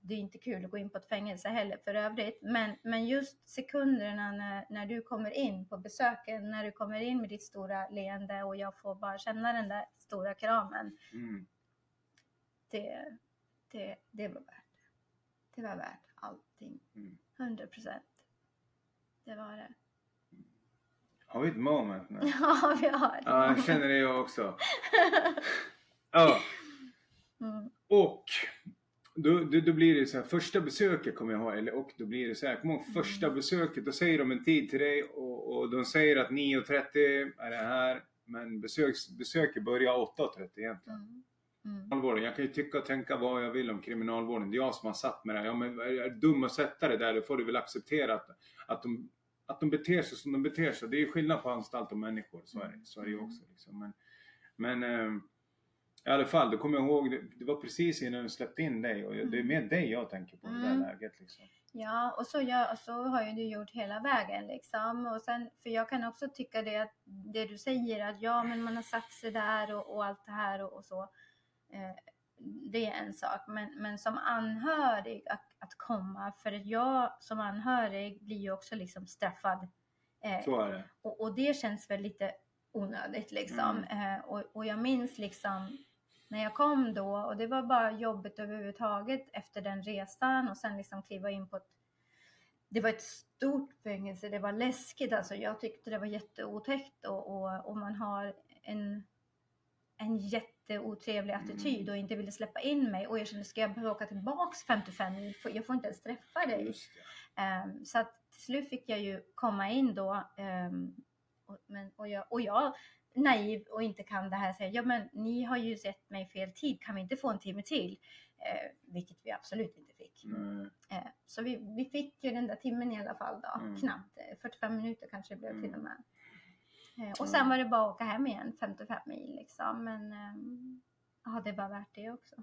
S2: det är inte kul att gå in på ett fängelse heller för övrigt. Men, men just sekunderna när, när du kommer in på besöken, när du kommer in med ditt stora leende och jag får bara känna den där stora kramen.
S1: Mm.
S2: Det, det, det var värt det. Det var värt allting.
S1: Mm.
S2: 100 procent. Det var det.
S1: Har vi ett moment nu?
S2: Ja, vi har det.
S1: Ja, jag känner det jag också. Ja.
S2: Mm.
S1: Och då, då, då blir det så här, första besöket kommer jag ha, eller och då blir det så här, kom ihåg första
S2: Mm.
S1: besöket, då säger de en tid till dig och, och de säger att 9.30 är det här, men besöks, besöket börjar 8.30 egentligen.
S2: Mm. Mm.
S1: Jag kan ju tycka och tänka vad jag vill om kriminalvården, det är jag som har satt mig där. Ja men är jag dum att sätta det där, då får du väl acceptera att, att, de, att de beter sig som de beter sig. Det är skillnad på anstalt och människor, så är det, så är det ju också. Liksom. Men, men ehm, i alla fall, då kommer jag ihåg, det, det var precis innan du släppte in dig och det är mer dig jag tänker på i det där
S2: Mm.
S1: läget. Liksom.
S2: Ja, och så, och så har ju du gjort hela vägen liksom. Och sen, för jag kan också tycka det att det du säger att ja, men man har satt sig där och, och allt det här och, och så. Eh, det är en sak. Men, men som anhörig att, att komma, för att jag som anhörig blir ju också liksom straffad. Eh,
S1: Så är det.
S2: och, och det känns väl lite onödigt liksom. Eh, och, och jag minns liksom när jag kom då och det var bara jobbigt överhuvudtaget efter den resan och sen liksom kliva in på ett det var ett stort fängelse, det var läskigt alltså. Jag tyckte det var jätteotäckt och, och, och man har en, en jätteotrevlig attityd och inte ville släppa in mig och jag kände, ska jag behöva åka tillbaks 55 mil? Jag får inte ens träffa dig. Ehm, så att till slut fick jag ju komma in då. ehm, och, men, och, jag, och jag, naiv och inte kan det här, säger ja men ni har ju sett mig fel tid, kan vi inte få en timme till? Eh, vilket vi absolut inte fick.
S1: Nej.
S2: Eh, så vi, vi fick ju den där timmen i alla fall då,
S1: Mm.
S2: knappt. Eh, 45 minuter kanske det blev till
S1: Mm.
S2: och med. Eh, och sen var det bara att åka hem igen, 55 mil liksom. Men ehm, ja, det var värt det också.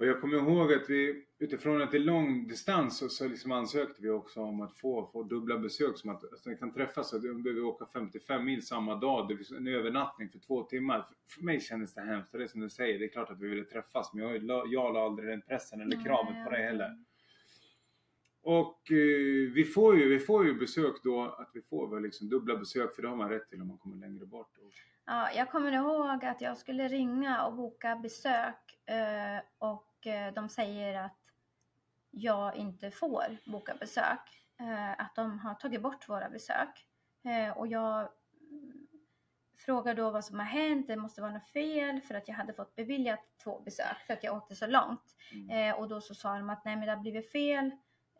S1: Och jag kommer ihåg att vi utifrån att det är lång distans så, så liksom ansökte vi också om att få, få dubbla besök som att, att vi kan träffas och då behöver vi åka 55 mil samma dag. Det finns en övernattning för två timmar. För, för mig kändes det hemskt. Det är som du säger, det är klart att vi ville träffas men jag, jag la aldrig den pressen eller kravet på det heller. Och eh, vi, får ju, vi får ju besök då, att vi får väl liksom dubbla besök för det har man rätt till om man kommer längre bort.
S2: Ja, jag kommer ihåg att jag skulle ringa och boka besök eh, och eh, de säger att jag inte får boka besök. Eh, att de har tagit bort våra besök. Eh, och jag mm, frågar då vad som har hänt. Det måste vara något fel för att jag hade fått beviljat två besök för att jag åkte så långt.
S1: mm.
S2: Eh, och då så sa de att nej men det har blivit fel.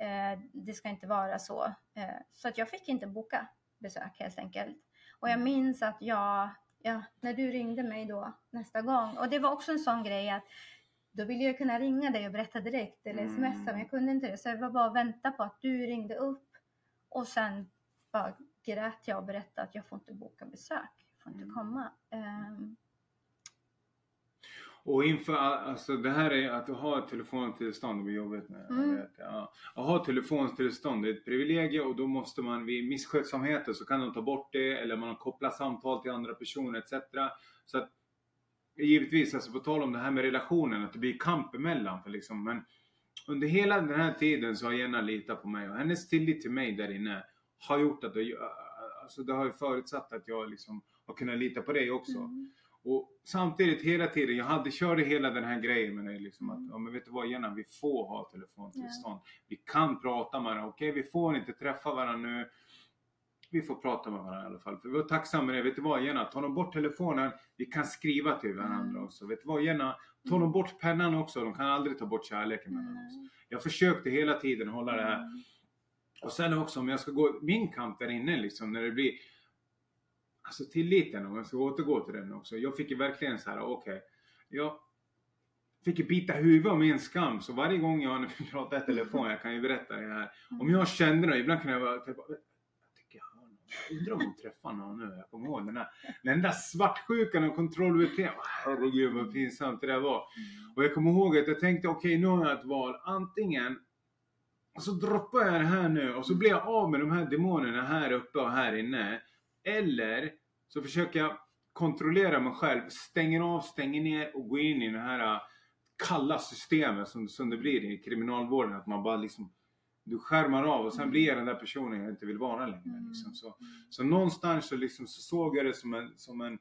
S2: Eh, det ska inte vara så. Eh, så att jag fick inte boka besök helt enkelt. Och jag minns att jag, ja, när du ringde mig då nästa gång. Och det var också en sån grej att då ville jag kunna ringa dig och berätta direkt eller
S1: Mm.
S2: smsa men jag kunde inte det. Så det var bara att vänta på att du ringde upp. Och sen bara grät jag och berättade att jag får inte boka besök. Jag får inte
S1: Mm.
S2: komma. Ehm,
S1: Och inför, alltså det här är att ha ett telefontillstånd, det blir jobbigt med.
S2: Mm.
S1: vet, ja. Att ha ett telefontillstånd är ett privilegium och då måste man vid misskötsamheter så kan de ta bort det eller man kopplar samtal till andra personer etc. Så att givetvis, alltså på tal om det här med relationen, att det blir kamp emellan. För liksom, men under hela den här tiden så har Jenna litat på mig och hennes tillit till mig där inne har gjort att det, alltså det har ju förutsatt att jag liksom har kunnat lita på dig också.
S2: mm.
S1: Och samtidigt hela tiden, jag hade, körde hela den här grejen med dig liksom
S2: Mm.
S1: att, ja men vet du vad Jenna, vi får ha telefontillstånd. Vi kan prata med varandra, okej vi får inte träffa varandra nu. Vi får prata med varandra i alla fall. För vi var tacksamma med det. Vet du vad Jenna, ta de bort telefonen, vi kan skriva till varandra
S2: Mm.
S1: också. Vet du vad Jenna, ta de bort pennan också, de kan aldrig ta bort kärleken mellan oss.
S2: Nej.
S1: Jag försökte hela tiden hålla det här
S2: Mm.
S1: och sen också om jag ska gå min kamp där inne liksom när det blir Alltså tilliten om jag ska återgå till den också. Jag fick ju verkligen så här, okej. jag fick ju bita huvudet av min skam. Så varje gång jag pratar i telefon, jag kan ju berätta det här. Om jag kände något, ibland kunde jag bara typ, jag tycker jag hör någon. Jag undrar om hon träffar någon nu. Jag kommer ihåg den där, den där svartsjukan och kontrollbeteende. Herregud vad pinsamt det där var. Och jag kommer ihåg att jag tänkte okej nu har jag ett val. Antingen och så droppar jag det här nu och så blir jag av med de här demonerna här uppe och här inne. Eller så försöker jag kontrollera mig själv, stänger av, stänger ner och går in i det här äh, kalla systemet som, som det blir i kriminalvården. Att man bara liksom du skärmar av och sen
S2: Mm.
S1: blir jag den där personen jag inte vill vara längre.
S2: Mm.
S1: Liksom. Så, så någonstans så, liksom, så såg jag det som en, som en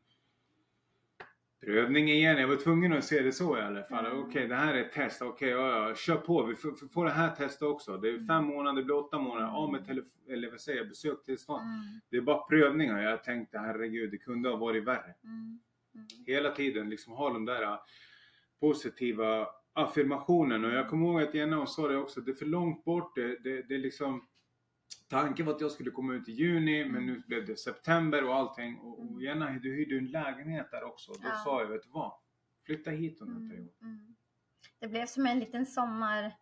S1: prövning igen. Jag var tvungen att se det så i alla fall.
S2: Mm.
S1: Okej, det här är ett test. Okej, ja, ja, kör på. Vi får, får det här testet också. Det är fem månader, det blir åtta månader. Av med telef- eller vad säger jag, besöktillstånd.
S2: Mm.
S1: Det är bara prövningar. Jag tänkte herregud, det kunde ha varit värre.
S2: Mm. Mm.
S1: Hela tiden liksom ha de där äh, positiva affirmationen och jag kommer ihåg att Jenna sa det också, det är för långt bort, det, det, det är liksom Tanken var att jag skulle komma ut i juni men nu blev det september och allting och, och Jenna du hyrde en lägenhet där också. Då
S2: Ja.
S1: sa jag, vet du vad? Flytta hit under en
S2: Mm,
S1: period.
S2: mm. Det blev som en liten sommar,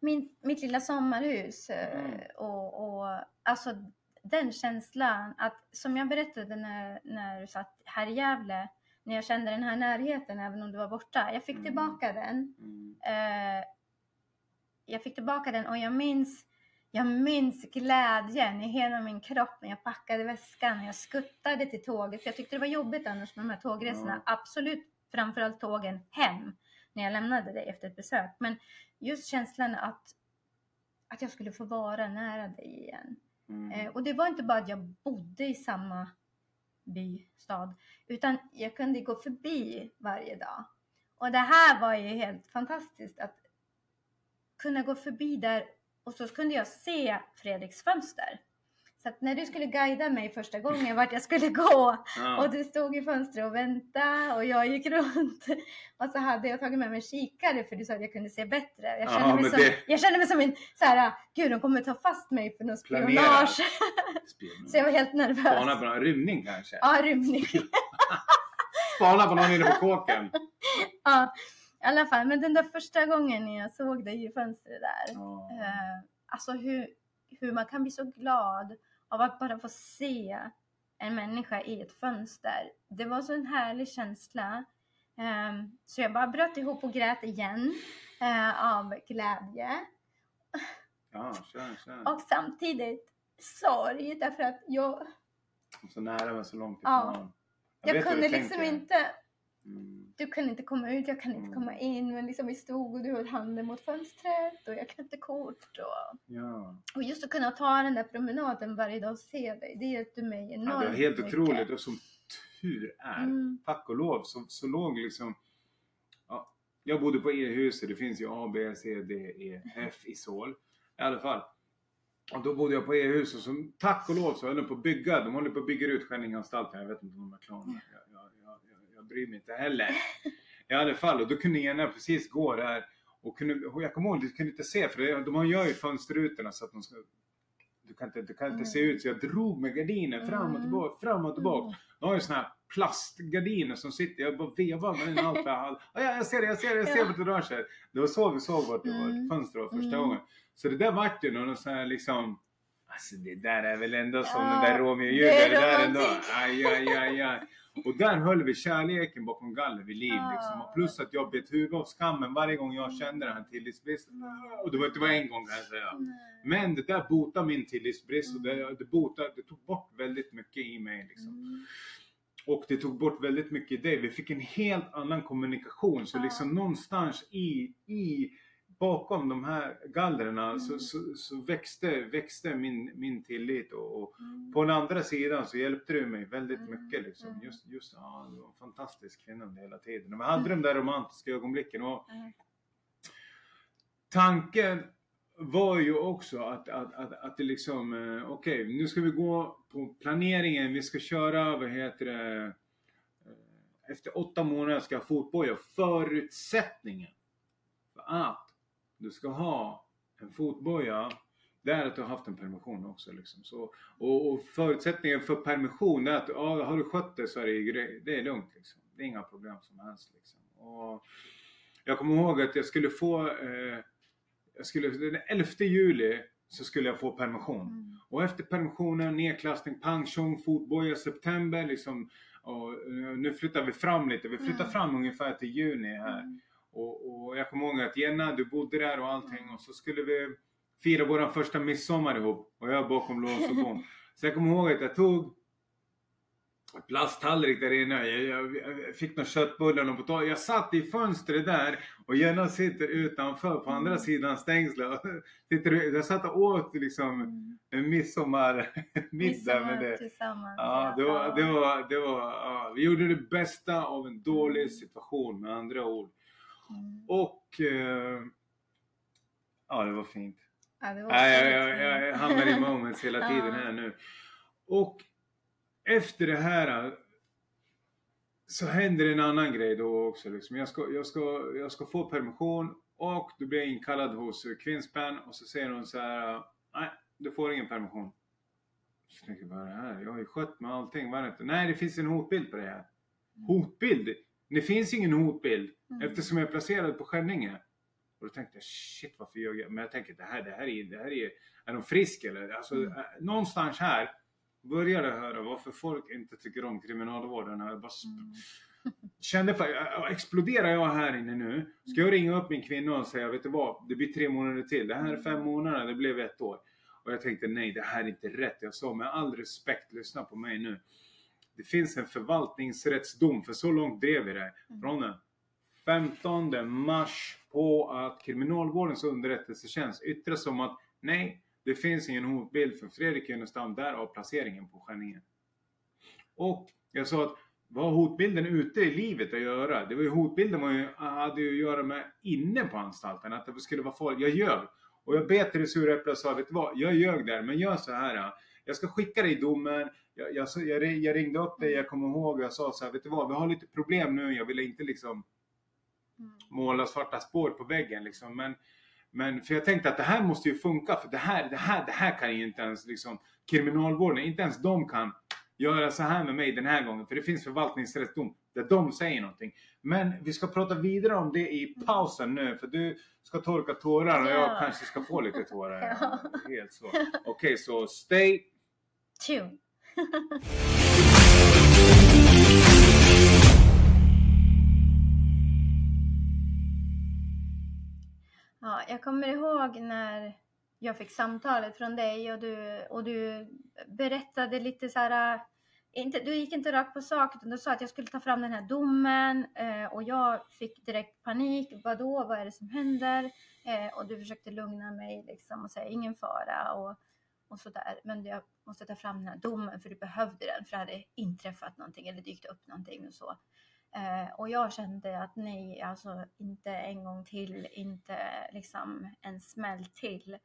S2: min, mitt lilla sommarhus. eh,
S1: Mm.
S2: Och, och alltså den känslan att, som jag berättade när, när du satt här i Gävle, när jag kände den här närheten även om du var borta. Jag fick
S1: Mm.
S2: tillbaka den.
S1: Mm.
S2: Eh, jag fick tillbaka den och jag minns jag minns glädjen i hela min kropp när jag packade väskan och jag skuttade till tåget. För jag tyckte det var jobbigt annars med de här tågresorna.
S1: Ja.
S2: Absolut framförallt tågen hem när jag lämnade dig efter ett besök. Men just känslan att, att jag skulle få vara nära dig igen.
S1: Mm.
S2: Eh, och det var inte bara att jag bodde i samma by, stad, utan jag kunde gå förbi varje dag. Och det här var ju helt fantastiskt att kunna gå förbi där och så kunde jag se Fredriks fönster. Så när du skulle guida mig första gången vart jag skulle gå
S1: Ja.
S2: och du stod i fönstret och väntade och jag gick runt. Och så hade jag tagit med mig kikare för du sa att jag kunde se bättre. Jag
S1: Ja,
S2: kände, mig,
S1: men
S2: som,
S1: det-
S2: jag kände mig som en så här, gud de kommer ta fast mig för spionage.
S1: Spionage.
S2: Så jag var helt nervös.
S1: Spana på någon rymning kanske?
S2: Ja, rymning.
S1: Spana på någon inne på kåken?
S2: ja, i alla fall. Men den där första gången jag såg dig i fönstret där.
S1: Ja.
S2: Eh, alltså hur, hur man kan bli så glad av att bara få se en människa i ett fönster. Det var så en härlig känsla. Ehm, så jag bara bröt ihop och grät igen eh, av glädje.
S1: Ja, kör, kör.
S2: Och samtidigt sorg därför att jag,
S1: Så nära men så långt
S2: Ja.
S1: ifrån.
S2: jag,
S1: vet vad
S2: kunde liksom inte
S1: Mm.
S2: Du kunde inte komma ut, jag kunde inte
S1: Mm.
S2: komma in. Men liksom vi stod och du höll handen mot fönstret och jag knäppte kort. Och,
S1: Ja.
S2: och just att kunna ta den där promenaden varje dag och se dig, det hjälpte mig enormt
S1: ja, det var helt
S2: mycket.
S1: otroligt och som tur är,
S2: Mm.
S1: tack och lov, så, så låg liksom ja, Jag bodde på E-huset, det finns ju A, B, C, D, E, F i Sol. I alla fall. Och då bodde jag på E-huset så tack och lov så höll de på att bygga. De håller på att bygga ut Skänningeanstalten. Jag vet inte om de är klara. Jag, jag, jag, bryr mig inte heller. I alla fall, och då kunde Jenna precis gå där. Och kunde, och jag kommer ihåg, du kunde inte se för det, de gör ju fönsterrutorna så att de ska du kan inte, du kan inte se ut så jag drog med gardinen fram och
S2: Mm.
S1: tillbaka, fram och tillbaka. De har ju såna här plastgardiner som sitter, jag bara vevar med den allt jag hade. Ja, jag ser det, jag ser det, jag ser vart det rör sig. Det var så vi såg vart det var,
S2: Mm.
S1: ett fönster var första
S2: Mm.
S1: gången. Så det där vart ju någon sån här liksom Alltså det där är väl ändå som
S2: Ja,
S1: den där Romeo och
S2: det
S1: Julia.
S2: är
S1: Det där ändå. Aj, aj, aj, aj. Och där höll vi kärleken bakom galler vid liv
S2: Ja.
S1: liksom. Och plus att jag bet huvudet av skammen varje gång jag kände den här tillitsbristen. Och det var inte bara en gång kan jag säga. Men det där botade min tillitsbrist och det, det, botade, det tog bort väldigt mycket i mig. Liksom.
S2: Mm.
S1: Och det tog bort väldigt mycket i dig. Vi fick en helt annan kommunikation. Så liksom någonstans i, i bakom de här gallrarna
S2: Mm.
S1: så, så, så växte, växte min, min tillit. Och, och
S2: Mm.
S1: på den andra sidan så hjälpte du mig väldigt
S2: Mm,
S1: mycket. Liksom.
S2: mm.
S1: Just, just, ja, du var en fantastisk kvinna under hela tiden. Och vi hade de där romantiska ögonblicken. Och
S2: Mm.
S1: tanken var ju också att, att, att, att det liksom, eh, okej nu ska vi gå på planeringen, vi ska köra, vad heter det, eh, efter åtta månader ska jag fotboja. Förutsättningen för att du ska ha en fotboja, det är att du har haft en permission också. Liksom. Så, och, och förutsättningen för permission är att ja, har du skött det så är det, det är lugnt. Liksom. Det är inga problem som helst. Liksom. Och jag kommer ihåg att jag skulle få eh, jag skulle, den 11 juli så skulle jag få permission.
S2: Mm.
S1: Och efter permissionen, nedklassning, pension, fotboja, september liksom. Och eh, nu flyttar vi fram lite. Vi flyttar
S2: Mm.
S1: fram ungefär till juni här.
S2: Mm.
S1: Och, och jag kommer ihåg att Jenna, du bodde där och allting. Och så skulle vi fira våran första midsommar ihop. Och jag bakom lås och bom. Så jag kommer ihåg att jag tog plasttallrik där inne. Jag, jag, jag fick några köttbullar och potatis. Jag satt i fönstret där och Jenna sitter utanför på andra
S2: Mm.
S1: sidan stängslet. Jag satt och åt liksom
S2: Mm.
S1: en midsommarmiddag
S2: Midsommar
S1: med det.
S2: Tillsammans.
S1: Ja, det var, det var, det var, ja, vi gjorde det bästa av en dålig situation med andra ord.
S2: Mm.
S1: Och eh, ja, det var fint.
S2: Ja, det var
S1: Nej, jag,
S2: otroligt
S1: jag,
S2: fint.
S1: jag hamnar i moments hela tiden här nu. Och efter det här så händer en annan grej då också. Liksom. Jag, ska, jag, ska, jag ska få permission och då blir jag inkallad hos Kvinnspan och så säger hon så här. Nej, du får ingen permission. Så tänker jag, det här? Jag har ju skött med allting. Vad är det inte? Nej, det finns en hotbild på det här. Hotbild? Det finns ingen hotbild
S2: Mm.
S1: eftersom jag är placerad på Skänninge. Och då tänkte jag, shit varför gör jag? Men jag tänker, det här, det här är, det här är, är de frisk eller? Alltså,
S2: Mm.
S1: eh, någonstans här började jag höra varför folk inte tycker om kriminalvården. Jag bara
S2: Mm.
S1: kände för, äh, exploderar jag här inne nu? Ska jag ringa upp min kvinna och säga, vet du vad? Det blir tre månader till. Det här är fem månader, det blev ett år. Och jag tänkte, nej det här är inte rätt. Jag sa med all respekt, lyssna på mig nu. Det finns en förvaltningsrättsdom, för så långt drev vi det.
S2: Mm.
S1: Från den 15 mars på att Kriminalvårdens underrättelsetjänst yttrar som att nej, det finns ingen hotbild för Fredrik Junestam, därav placeringen på Skänninge. Och jag sa att vad har hotbilden ute i livet att göra? Det var ju hotbilden ju, hade ju att göra med inne på anstalten, att det skulle vara farligt. Jag ljög. Och jag bet i det sura äpplet och sa, vet du vad? Jag ljög där, men gör så här. Jag ska skicka dig domen. Jag, jag, jag, jag ringde upp dig, jag kommer ihåg, jag sa så här, vet du vad? Vi har lite problem nu, jag ville inte liksom
S2: Mm.
S1: måla svarta spår på väggen liksom. Men, men för jag tänkte att det här måste ju funka för det här, det här, det här kan ju inte ens liksom kriminalvården, inte ens de kan göra så här med mig den här gången. För det finns förvaltningsrättsdom där de säger någonting. Men vi ska prata vidare om det i pausen nu för du ska torka tårar och jag
S2: Ja.
S1: kanske ska få lite tårar.
S2: Ja.
S1: Helt så. Okej, så stay
S2: Tune. Ja, jag kommer ihåg när jag fick samtalet från dig och du, och du berättade lite så här. Eh, inte, du gick inte rakt på sak utan du sa att jag skulle ta fram den här domen eh, och jag fick direkt panik. Vadå, vad är det som händer? Eh, och du försökte lugna mig liksom och säga ingen fara och, och sådär. Men jag måste ta fram den här domen för du behövde den för det hade inträffat någonting eller dykt upp någonting och så. Eh, och jag kände att nej, alltså inte en gång till, inte liksom en smäll till.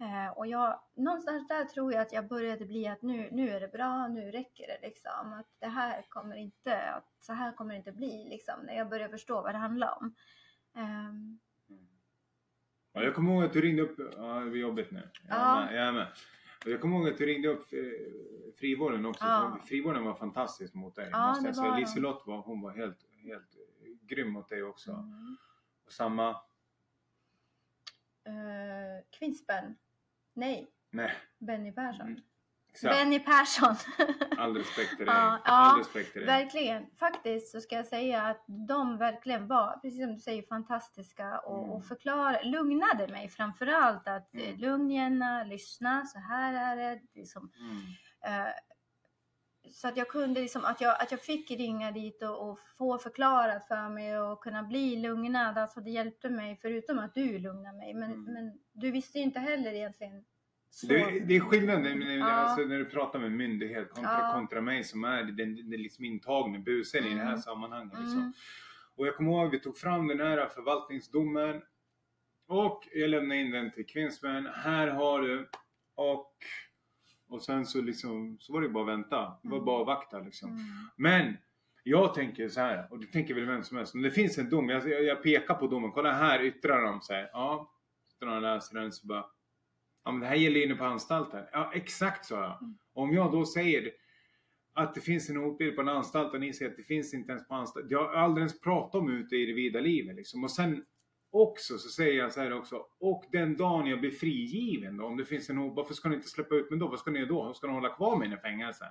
S2: Eh, och jag, någonstans där tror jag att jag började bli att nu, nu är det bra, nu räcker det liksom. Att det här kommer inte, att så här kommer det inte bli liksom. När jag börjar förstå vad det handlar om.
S1: Ja, jag kommer ihåg att du ringde upp, ja är jobbigt nu. Jag är
S2: Ja.
S1: med. Jag, är med. Och jag kommer ihåg att du ringde upp eh, frivården också.
S2: Ja.
S1: Frivården var fantastisk mot dig.
S2: Ja,
S1: måste jag säga. Liselott var, hon var helt, helt grym mot dig också.
S2: mm.
S1: Och samma,
S2: Eh, Kvinnsbön. Nej,
S1: nej.
S2: Benny Persson.
S1: Mm, Exakt.
S2: Benny Persson.
S1: All respekt till dig.
S2: Ja,
S1: All respekt till dig.
S2: Verkligen. Faktiskt så ska jag säga att de verkligen var, precis som du säger, fantastiska och,
S1: Mm.
S2: och förklar, lugnade mig framförallt att
S1: Mm.
S2: mm. lugn Jenna, lyssna, så här är det. Liksom,
S1: Mm.
S2: eh, så att jag kunde liksom, att jag, att jag fick ringa dit och, och få förklarat för mig och kunna bli lugnad. Alltså det hjälpte mig, förutom att du lugnade mig. Men,
S1: Mm.
S2: men du visste ju inte heller egentligen. Så.
S1: Det, det är skillnad när,
S2: Ja.
S1: alltså, när du pratar med myndighet kontra,
S2: Ja.
S1: kontra mig som är den, den, liksom intagne busen i det här
S2: Mm.
S1: sammanhanget. Liksom.
S2: Mm.
S1: Och jag kommer ihåg vi tog fram den här förvaltningsdomen och jag lämnade in den till Kvinnsmän. Här har du. Och, och sen så liksom så var det bara att vänta. Det var
S2: Mm.
S1: bara att vakta liksom.
S2: Mm.
S1: Men jag tänker så här och det tänker väl vem som helst. Om det finns en dom, jag, jag pekar på domen. Kolla här yttrar de sig. Ja, så när de läser den så bara. Ja men det här gäller inne på anstalten. Ja exakt sa jag.
S2: Mm.
S1: Om jag då säger att det finns en hotbild på en anstalt och ni säger att det finns inte ens på anstalt. Jag har aldrig ens pratat om ute i det vida livet liksom. Och sen också så säger jag så här också. Och den dagen jag blir frigiven då, om det finns en hot, varför ska ni inte släppa ut mig då? Vad ska ni göra då? Ska ni hålla kvar mig i fängelse?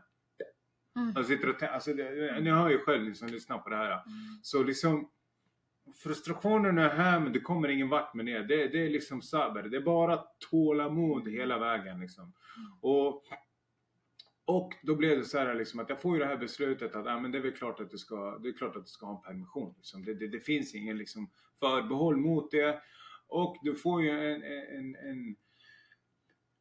S2: Mm.
S1: Jag sitter och tän- alltså, det, ni hör ju själv liksom, lyssna på det här.
S2: Mm.
S1: Så liksom frustrationen är här men det kommer ingen vart med det. Det, det är liksom saber. Det är bara tålamod hela vägen liksom. Och, och då blev det så här liksom att jag får ju det här beslutet att ah, men det är väl klart att du ska, det är klart att du ska ha en permission. Liksom. Det, det, det finns ingen liksom förbehåll mot det. Och du får ju en, en, en,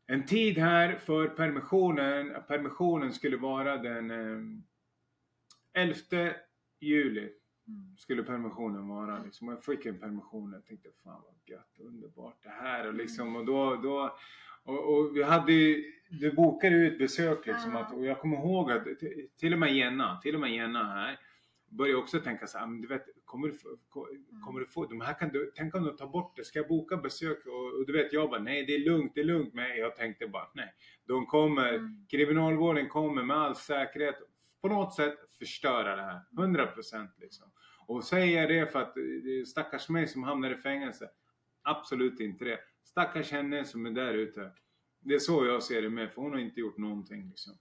S1: en tid här för permissionen. Permissionen skulle vara den eh, 11 juli
S2: Mm.
S1: Skulle permissionen vara. Liksom. Jag fick en permission och jag tänkte fan vad gött, underbart det här. Och, liksom, och, då, då, och, och vi hade ju- du bokade ut besök liksom. Att, och jag kommer ihåg att till och med Jenna, till och med Jenna här började också tänka så här, men du vet, kommer du, kommer du få, de här kan du, tänk om du tar bort det, ska jag boka besök? Och, och du vet, jag bara, nej det är lugnt, det är lugnt. Men jag tänkte bara, nej, de kommer,
S2: Mm.
S1: kriminalvården kommer med all säkerhet på något sätt förstöra det här. 100% liksom. Och säger jag det för att det är stackars mig som hamnar i fängelse? Absolut inte det. Stackars henne som är där ute. Det är så jag ser det med, för hon har inte gjort någonting liksom.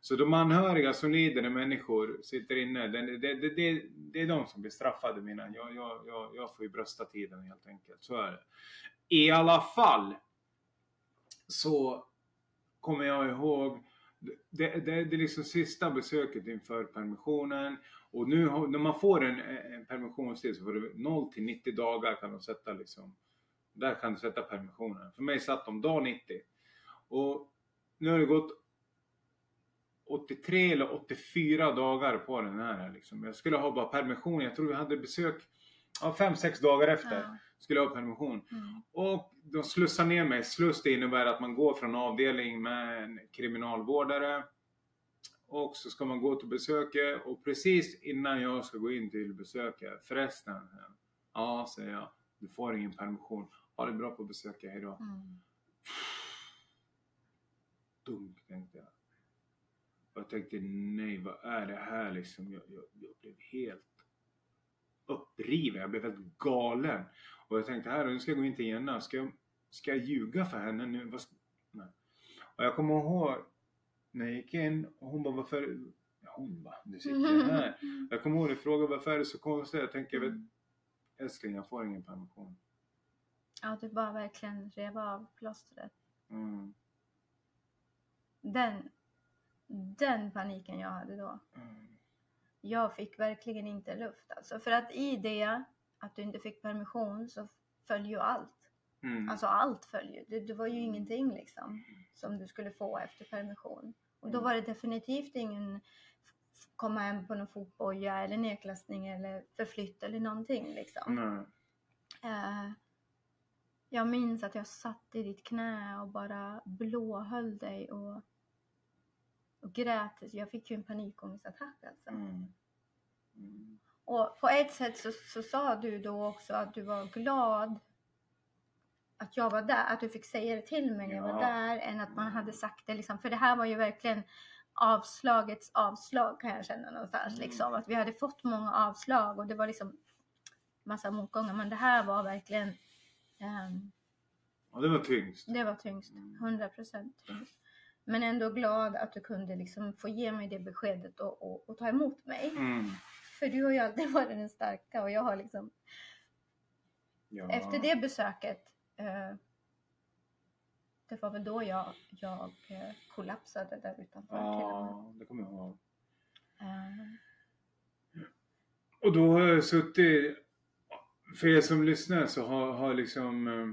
S1: Så de anhöriga som lider när människor sitter inne, det, det, det, det, det är de som blir straffade mina. Jag, jag, jag, jag får ju brösta tiden helt enkelt, så är det. I alla fall så kommer jag ihåg det, det, det är liksom sista besöket inför permissionen och nu när man får en, en permissionstid så får du 0 till 90 dagar kan de sätta liksom. Där kan du sätta permissionen. För mig satt de dag 90. Och nu har det gått 83 eller 84 dagar på den här liksom. Jag skulle ha bara permission. Jag tror vi hade besök ja, 5-6 dagar efter.
S2: Ja.
S1: Skulle jag ha permission.
S2: Mm.
S1: Och de slussar ner mig. Sluss det innebär att man går från avdelning med en kriminalvårdare. Och så ska man gå till besöket och precis innan jag ska gå in till besöket. Förresten. Ja, säger jag. Du får ingen permission. Ha det bra på besöket. Hejdå.
S2: Mm.
S1: Dumt tänkte jag. Jag tänkte nej vad är det här liksom. Jag, jag, jag blev helt uppriven. Jag blev helt galen. Och jag tänkte här nu ska jag gå in till Jenna. Ska jag, ska jag ljuga för henne nu? Vad nej. Och jag kommer ihåg när jag gick in och hon bara varför? Ja, hon bara du sitter ju här. Jag kommer ihåg att fråga varför är det så konstigt? Jag tänker vet, älskling jag får ingen permission.
S2: Ja, du bara verkligen rev av plåstret.
S1: Mm.
S2: Den, den paniken jag hade då.
S1: Mm.
S2: Jag fick verkligen inte luft alltså. För att i det, att du inte fick permission, så följer ju allt.
S1: Mm.
S2: Alltså allt följer. Det, det var ju ingenting liksom som du skulle få efter permission. Och då var det definitivt ingen komma hem på någon fotboja eller nedklassning eller förflytt eller någonting liksom.
S1: Nej.
S2: Eh, jag minns att jag satt i ditt knä och bara blåhöll dig och, och grät. Jag fick ju en panikångestattack alltså.
S1: Mm. Mm.
S2: Och på ett sätt så, så sa du då också att du var glad att jag var där, att du fick säga det till mig när jag var där än att man hade sagt det liksom. För det här var ju verkligen avslagets avslag kan jag känna någonstans
S1: Mm.
S2: liksom. Att vi hade fått många avslag och det var liksom massa motgångar. Men det här var verkligen ehm,
S1: Ja, det var tyngst.
S2: det var tyngst.
S1: Mm.
S2: 100% tyngst. Men ändå glad att du kunde liksom få ge mig det beskedet och, och, och ta emot mig.
S1: Mm.
S2: För du har ju alltid varit den starka och jag har liksom
S1: Ja.
S2: efter det besöket eh, det var väl då jag, jag eh, kollapsade där utanför.
S1: Ja, det kommer jag ihåg.
S2: Eh,
S1: Och då har jag suttit, för er som lyssnar så har, har liksom eh,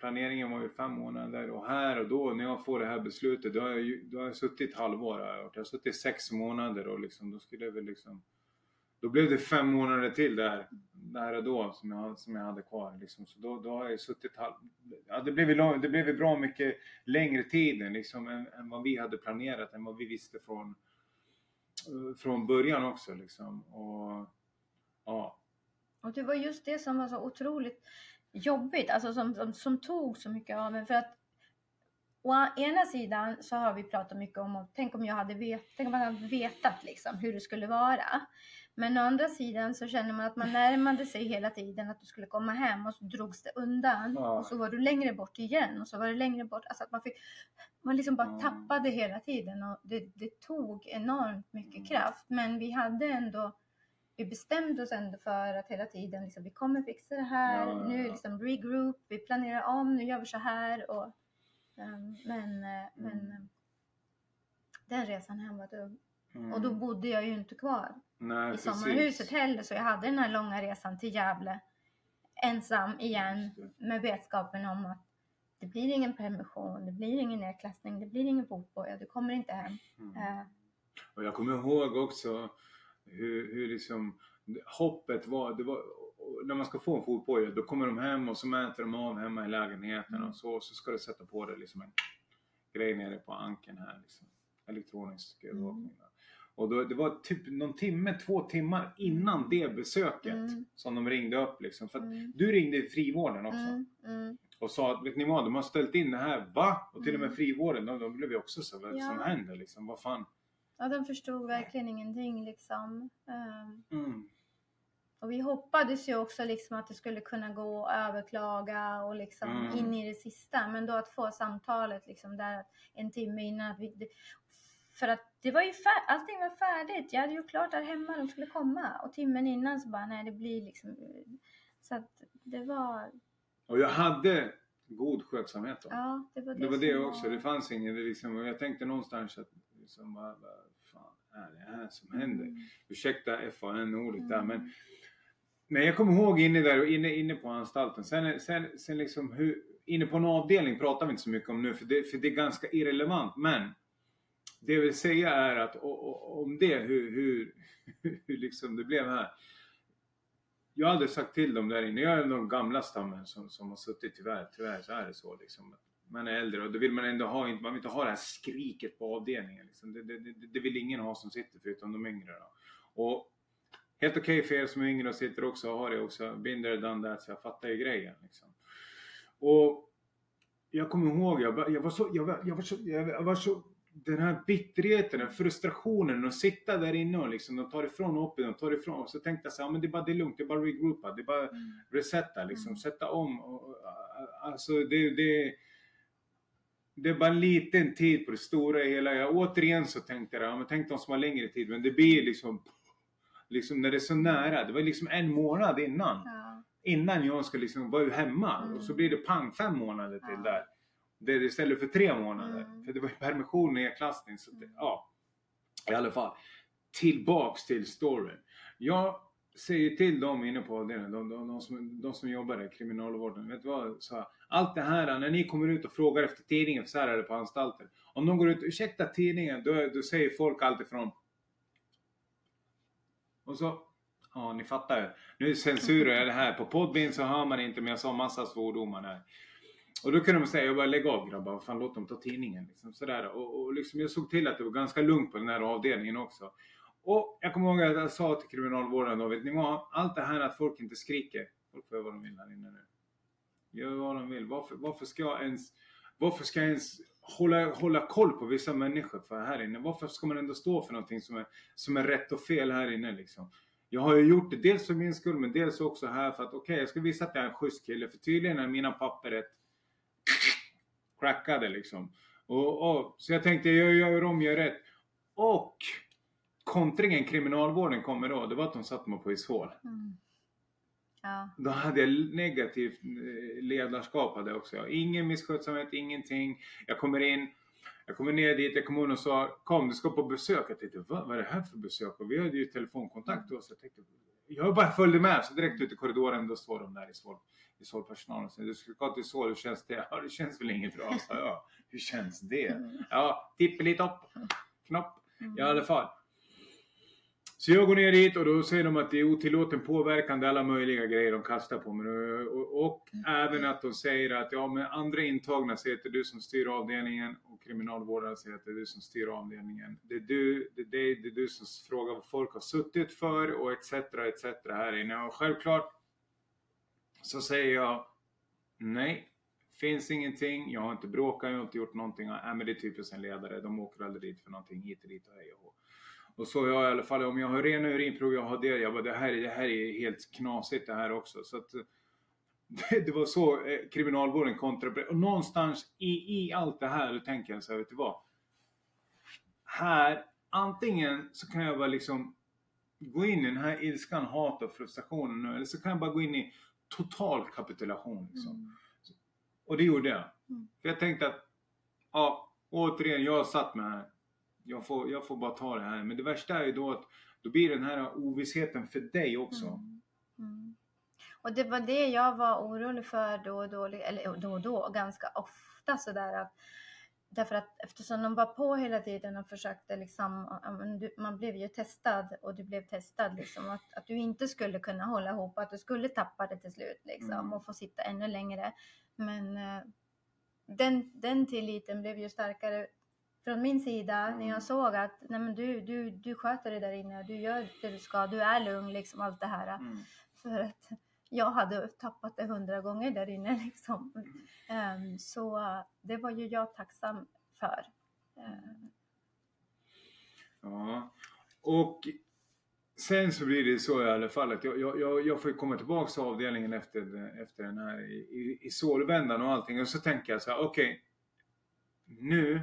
S1: planeringen var ju fem månader och här och då när jag får det här beslutet då har jag, ju- då har jag suttit halvår. Har jag, gjort. jag har suttit sex månader och liksom, då skulle jag väl liksom då blev det fem månader till där, där och då som jag, som jag hade kvar. Liksom. Så då, då har jag suttit halv... Ja, det, blev ju lång, det blev bra mycket längre tid än, liksom, än, än vad vi hade planerat, än vad vi visste från, från början också. Liksom. Och, ja.
S2: och det var just det som var så otroligt jobbigt, alltså som, som, som tog så mycket av en. För att å ena sidan så har vi pratat mycket om, att tänk om jag hade vet, tänk om man hade vetat liksom hur det skulle vara. Men å andra sidan så känner man att man närmade sig hela tiden att du skulle komma hem och så drogs det undan.
S1: Ja.
S2: Och så var du längre bort igen och så var det längre bort. Alltså att man fick, man liksom bara
S1: Ja.
S2: tappade hela tiden och det, det tog enormt mycket
S1: Mm.
S2: kraft. Men vi hade ändå, vi bestämde oss ändå för att hela tiden liksom, vi kommer fixa det här,
S1: Ja, ja,
S2: nu
S1: ja.
S2: liksom regroup, vi planerar om, nu gör vi så här. Och, ehm, men, eh, men
S1: Mm.
S2: eh, den resan hem var tung.
S1: Mm.
S2: Och då bodde jag ju inte kvar
S1: Nej,
S2: i
S1: precis.
S2: sommarhuset heller så jag hade den här långa resan till Gävle ensam igen med vetskapen om att det blir ingen permission, det blir ingen nedklassning, det blir ingen fotboja, du kommer inte hem.
S1: Mm.
S2: Eh,
S1: Och jag kommer ihåg också hur, hur liksom hoppet var. Det var när man ska få en fotboja då kommer de hem och så mäter de av hemma i lägenheten
S2: Mm.
S1: och så, så ska du sätta på dig liksom en grej nere på ankeln här. Liksom. Elektronisk övervakning.
S2: Mm.
S1: Och då, det var typ någon timme, två timmar innan det besöket
S2: Mm.
S1: som de ringde upp liksom. För
S2: Mm.
S1: du ringde i frivården också
S2: Mm, mm.
S1: och sa att vet ni vad, de har ställt in det här. Va? Och till och med
S2: Mm.
S1: frivården, de, de blev ju också så, vad det som
S2: Ja.
S1: händer liksom? Vad fan?
S2: Ja, de förstod verkligen ingenting liksom. Ehm,
S1: Mm.
S2: och vi hoppades ju också liksom att det skulle kunna gå att överklaga och liksom
S1: Mm.
S2: in i det sista. Men då att få samtalet liksom där en timme innan att vi, för att det var ju fär, allting var färdigt. Jag hade gjort klart där hemma, de skulle komma. Och timmen innan så bara, nej det blir liksom... Så att det var,
S1: Och jag hade god skötsamhet då.
S2: ja det var det
S1: Det var det också, det fanns ingen, det liksom, jag tänkte någonstans att liksom, fan är det här som händer?
S2: Mm.
S1: Ursäkta FAN-ordet där
S2: Mm.
S1: men Men jag kommer ihåg inne där och inne, inne på anstalten. Sen, sen, sen liksom hur, inne på en avdelning pratar vi inte så mycket om nu för det, för det är ganska irrelevant. Men det jag vill säga är att o- o- om det, hur, hur, hur liksom det blev här. Jag hade sagt till dem där inne, jag är de gamla stammen som, som har suttit tyvärr, tyvärr så är det så liksom. Man är äldre och då vill man ändå ha, man vill inte ha det här skriket på avdelningen. Liksom. Det, det, det, vill ingen ha som sitter förutom de yngre. Då. Och helt okej för er som är yngre och sitter också och har det också. Binder done that, så jag fattar ju grejen. Liksom. Och jag kommer ihåg, jag, var- jag var så, jag var, jag var så, jag var så den här bitterheten, den frustrationen att sitta där inne och liksom, de tar ifrån hoppen, de tar ifrån. Och så tänkte jag så här, men det är bara det är lugnt, det är bara regroupa, det är bara
S2: Mm.
S1: resetta liksom,
S2: Mm.
S1: sätta om. Och, alltså det, det, det är bara en liten tid på det stora hela. Jag, återigen så tänkte jag, ja, men tänk de som har längre tid, men det blir liksom, liksom när det är så nära. Det var liksom en månad innan.
S2: Ja.
S1: Innan jag ska liksom vara hemma.
S2: Mm.
S1: Och så blir det pang fem månader till
S2: Ja.
S1: där. Det är istället för tre månader.
S2: Mm.
S1: För det var ju permission och nedklassning. Så det,
S2: Mm.
S1: ja. I alla fall. Tillbaks till storyn. Jag säger till dem inne på avdelningen, de, de, de, som, de som jobbar i kriminalvården. Vet du vad? Så, här, allt det här när ni kommer ut och frågar efter tidningen, för så här är det på anstalten. Om de går ut, ursäkta tidningen, då, då säger folk alltifrån... och så, ja ni fattar ju. Nu censurerar jag det här. På podden så hör man inte men jag sa massa svordomar där. Och då kunde de säga, jag bara lägg av grabbar, fan låt dem ta tidningen. Liksom, sådär. Och, och liksom, jag såg till att det var ganska lugnt på den här avdelningen också. Och jag kommer ihåg att jag sa till kriminalvården då, vet ni vad? Allt det här att folk inte skriker. Folk får göra vad de vill här inne nu. Gör vad de vill. Varför, varför ska jag ens, varför ska jag ens hålla, hålla koll på vissa människor för här inne? Varför ska man ändå stå för någonting som är, som är rätt och fel här inne liksom? Jag har ju gjort det dels för min skull men dels också här för att okej jag ska visa att jag är en schysst kille för tydligen är mina papper rätt crackade liksom. Och, och, så jag tänkte jag gör om, gör rätt. Och kontringen kriminalvården kommer då, det var att de satte mig på ishål.
S2: Mm. Ja.
S1: Då hade jag negativt eh, ledarskap hade också. Ingen misskötsamhet, ingenting. Jag kommer in, jag kommer ner dit, jag kommer in och sa kom du ska på besök. Jag tänkte vad, vad är det här för besök? Och vi hade ju telefonkontakt då så jag tänkte jag bara följde med så direkt ut i korridoren då står de där i Solpersonalen och säger du ska gå till Sol, hur känns det? Ja det känns väl inget bra, sa jag. Hur känns det?
S2: Mm.
S1: Ja, tippelitopp, knopp.
S2: Mm.
S1: I alla fall. Så jag går ner dit och då säger de att det är otillåten påverkan, det är alla möjliga grejer de kastar på mig. Och, och, och även att de säger att ja, men andra intagna säger att det är du som styr avdelningen och kriminalvårdaren säger att det är du som styr avdelningen. Det är du, det är, det, det är du som frågar vad folk har suttit för och etc. etc. här inne. Och självklart så säger jag nej. Finns ingenting, jag har inte bråkat, jag har inte gjort någonting. Ja, men det är typiskt en ledare, de åker aldrig dit för någonting hit och dit och hej och. Och så jag i alla fall, om jag har rena urinprov, jag har det, jag bara det här, är- det här är helt knasigt det här också. Så att, det, det var så eh, kriminalvården kontra Och någonstans i, i allt det här, då tänker jag så här, vet du vad? Här, antingen så kan jag bara liksom gå in i den här ilskan, hat och frustrationen eller så kan jag bara gå in i total kapitulation. Liksom.
S2: Mm.
S1: Och det gjorde jag.
S2: Mm.
S1: För jag tänkte att, ja, återigen, jag satt mig här. Jag får, jag får bara ta det här. Men det värsta är ju då att då blir den här ovissheten för dig också.
S2: Mm. Mm. Och det var det jag var orolig för då och då, eller då och då, ganska ofta sådär att Därför att eftersom de var på hela tiden och försökte liksom, man blev ju testad och du blev testad liksom att, att du inte skulle kunna hålla ihop, att du skulle tappa det till slut liksom
S1: Mm.
S2: och få sitta ännu längre. Men eh, den, den tilliten blev ju starkare från min sida när jag såg att nej men du, du, du sköter det där inne, du gör det du ska, du är lugn liksom allt det här.
S1: Mm.
S2: För att jag hade tappat det hundra gånger där inne liksom. Ehm, så det var ju jag tacksam för. Ehm,
S1: Ja. Och sen så blir det så i alla fall att jag, jag, jag, får komma tillbaka till avdelningen efter, efter den här i, i, i sålvändan och allting. Och så tänker jag så här, okej. nu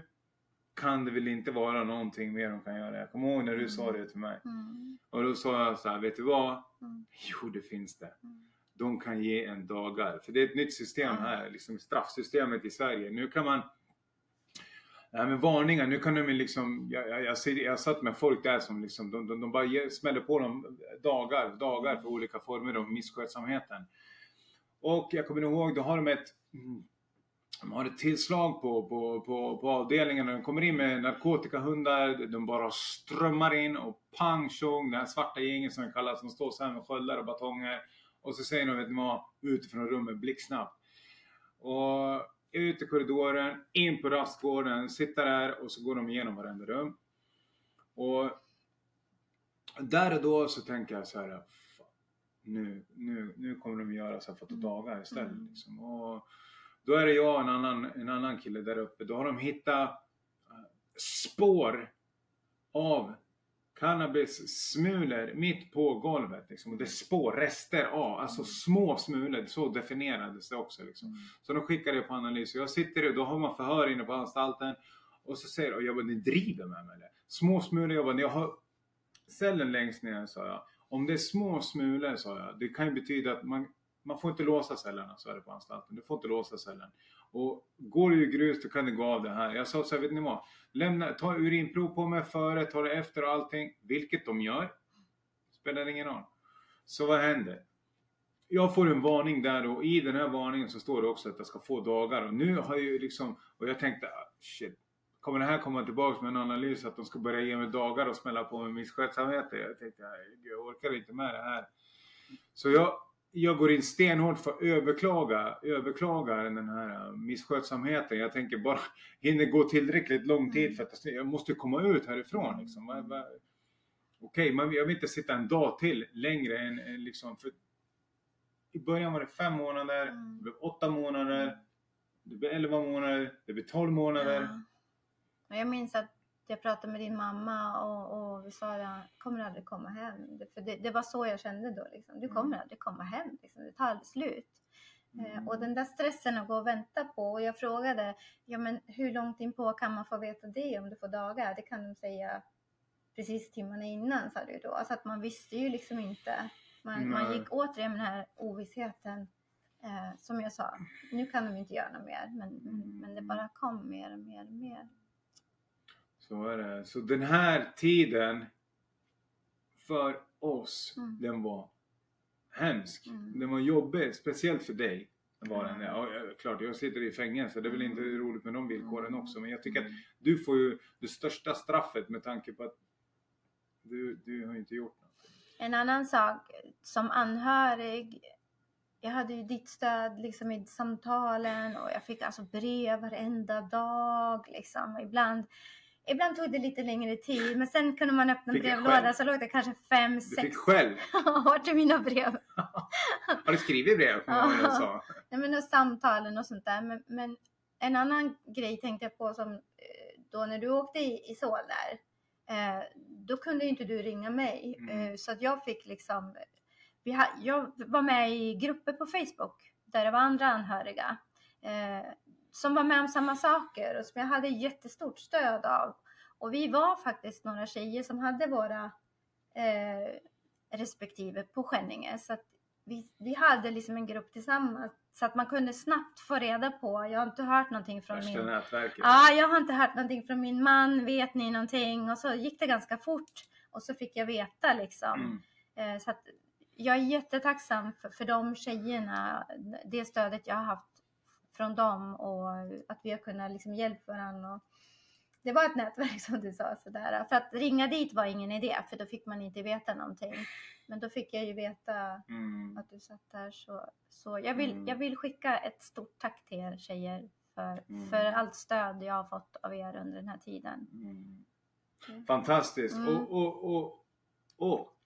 S1: kan det väl inte vara någonting mer de kan göra. Jag kommer ihåg när du sa det till mig.
S2: mm,
S1: Och då sa jag så här, vet du vad?
S2: mm,
S1: Jo, det finns det.
S2: mm,
S1: De kan ge en dagar. För det är ett nytt system här, liksom straffsystemet i Sverige. Nu kan man här med varningar, nu kan de liksom, jag, jag, jag, ser, jag satt med folk där som liksom, de, de, de bara ger, smäller på dem dagar, dagar för olika former av misskötsamheten. Och jag kommer ihåg, då har de ett, mm, de har ett tillslag på, på, på, på avdelningen. De kommer in med narkotikahundar, de bara strömmar in och pang tjong, det här svarta gänget som det kallas, som står så här med sköldar och batonger. Och så säger de, vet ni vad, utifrån rummet blixtsnabbt. Och ut i korridoren, in på rastgården, sitta där och så går de igenom varenda rum. Och där och då så tänker jag så här, "Fan, nu, nu, nu kommer de göra så här för att ta dagar istället.
S2: Mm.
S1: Liksom. Och då är det jag och en annan, en annan kille där uppe. Då har de hittat eh, spår av cannabis-smulor mitt på golvet. Liksom. Och det är spår, rester av, alltså små smulor. Så definierades det också. Liksom.
S2: mm,
S1: Så de skickar det på analys. Och jag sitter och då har man förhör inne på anstalten. Och så säger de, jag bara, ni driver med mig eller? Små smulor, jag bara, jag har cellen längst ner sa jag. Om det är små smulor sa jag, det kan ju betyda att man, man får inte låsa cellerna, så är det på anstalten. Du får inte låsa cellen. Och går du i grus då kan du gå av det här. Jag sa så här, vet ni vad? Lämna, ta urinprov på mig före, ta det efter och allting. Vilket de gör. Spelar ingen roll. Så vad händer? Jag får en varning där och i den här varningen så står det också att jag ska få dagar. Och nu har jag ju liksom, och jag tänkte, ah, shit. Kommer det här komma tillbaka med en analys att de ska börja ge mig dagar och smälla på mig misskötsamhet? Jag tänkte, "Nej, jag orkar inte med det här. Så jag, jag går in stenhårt för att överklaga, överklaga den här äh, misskötsamheten. Jag tänker bara, hinner gå tillräckligt lång tid för att jag måste komma ut härifrån liksom. Okej, men jag vill inte sitta en dag till längre än, liksom, för i början var det fem månader,
S2: Mm.
S1: det blev åtta månader, det blev elva månader, det blev tolv månader.
S2: Ja. Jag minns att jag pratade med din mamma och, och vi sa att jag kommer aldrig komma hem. Det, för det, det var så jag kände då. Liksom. Du kommer
S1: Mm.
S2: aldrig komma hem. Liksom. Det tar aldrig slut. Eh,
S1: Mm.
S2: Och den där stressen att gå och vänta på. Och jag frågade, ja men hur långt in på kan man få veta det om du får dagar? Det kan de säga precis timmarna innan sa du då. Alltså att man visste ju liksom inte. Man, man gick återigen med den här ovissheten. Eh, som jag sa, nu kan de inte göra något mer. Men,
S1: Mm.
S2: men det bara kom mer och mer och mer.
S1: Så är det. Så den här tiden för oss,
S2: Mm.
S1: den var hemsk.
S2: Mm.
S1: Den var jobbig, speciellt för dig. Var den.
S2: Mm.
S1: Ja, klart, jag sitter i fängelse. Det är väl inte roligt med de villkoren
S2: Mm.
S1: också. Men jag tycker att
S2: Mm.
S1: du får ju det största straffet med tanke på att du, du har inte gjort något.
S2: En annan sak som anhörig. Jag hade ju ditt stöd liksom i samtalen och jag fick alltså brev varenda dag liksom. Ibland, ibland tog det lite längre tid men sen kunde man öppna
S1: Fick
S2: brevlådan så låg det kanske fem,
S1: Du
S2: sex
S1: fick själv.
S2: år till mina brev.
S1: Har du skrivit brev? Sa.
S2: Nej, men och samtalen och sånt där. Men, men en annan grej tänkte jag på som eh, då när du åkte i, i Sol där. Eh, då kunde inte du ringa mig.
S1: Mm.
S2: Eh, så att jag fick liksom. Vi ha, jag var med i grupper på Facebook där det var andra anhöriga. Eh, som var med om samma saker och som jag hade jättestort stöd av. Och vi var faktiskt några tjejer som hade våra eh, respektive på Skänninge. Så vi, vi hade liksom en grupp tillsammans så att man kunde snabbt få reda på. Jag har inte hört någonting från
S1: Värsta
S2: min...
S1: nätverket.
S2: Ja, jag har inte hört någonting från min man. Vet ni någonting? Och så gick det ganska fort och så fick jag veta liksom.
S1: Mm.
S2: Eh, Så att jag är jättetacksam för, för de tjejerna, det stödet jag har haft från dem och att vi har kunnat liksom hjälpa varandra. Det var ett nätverk som du sa sådär. För att ringa dit var ingen idé för då fick man inte veta någonting. Men då fick jag ju veta
S1: Mm.
S2: att du satt där så, så jag, vill,
S1: Mm.
S2: jag vill skicka ett stort tack till er tjejer för,
S1: Mm.
S2: för allt stöd jag har fått av er under den här tiden.
S1: Mm.
S2: Mm.
S1: Fantastiskt.
S2: Mm.
S1: Och, och, och, och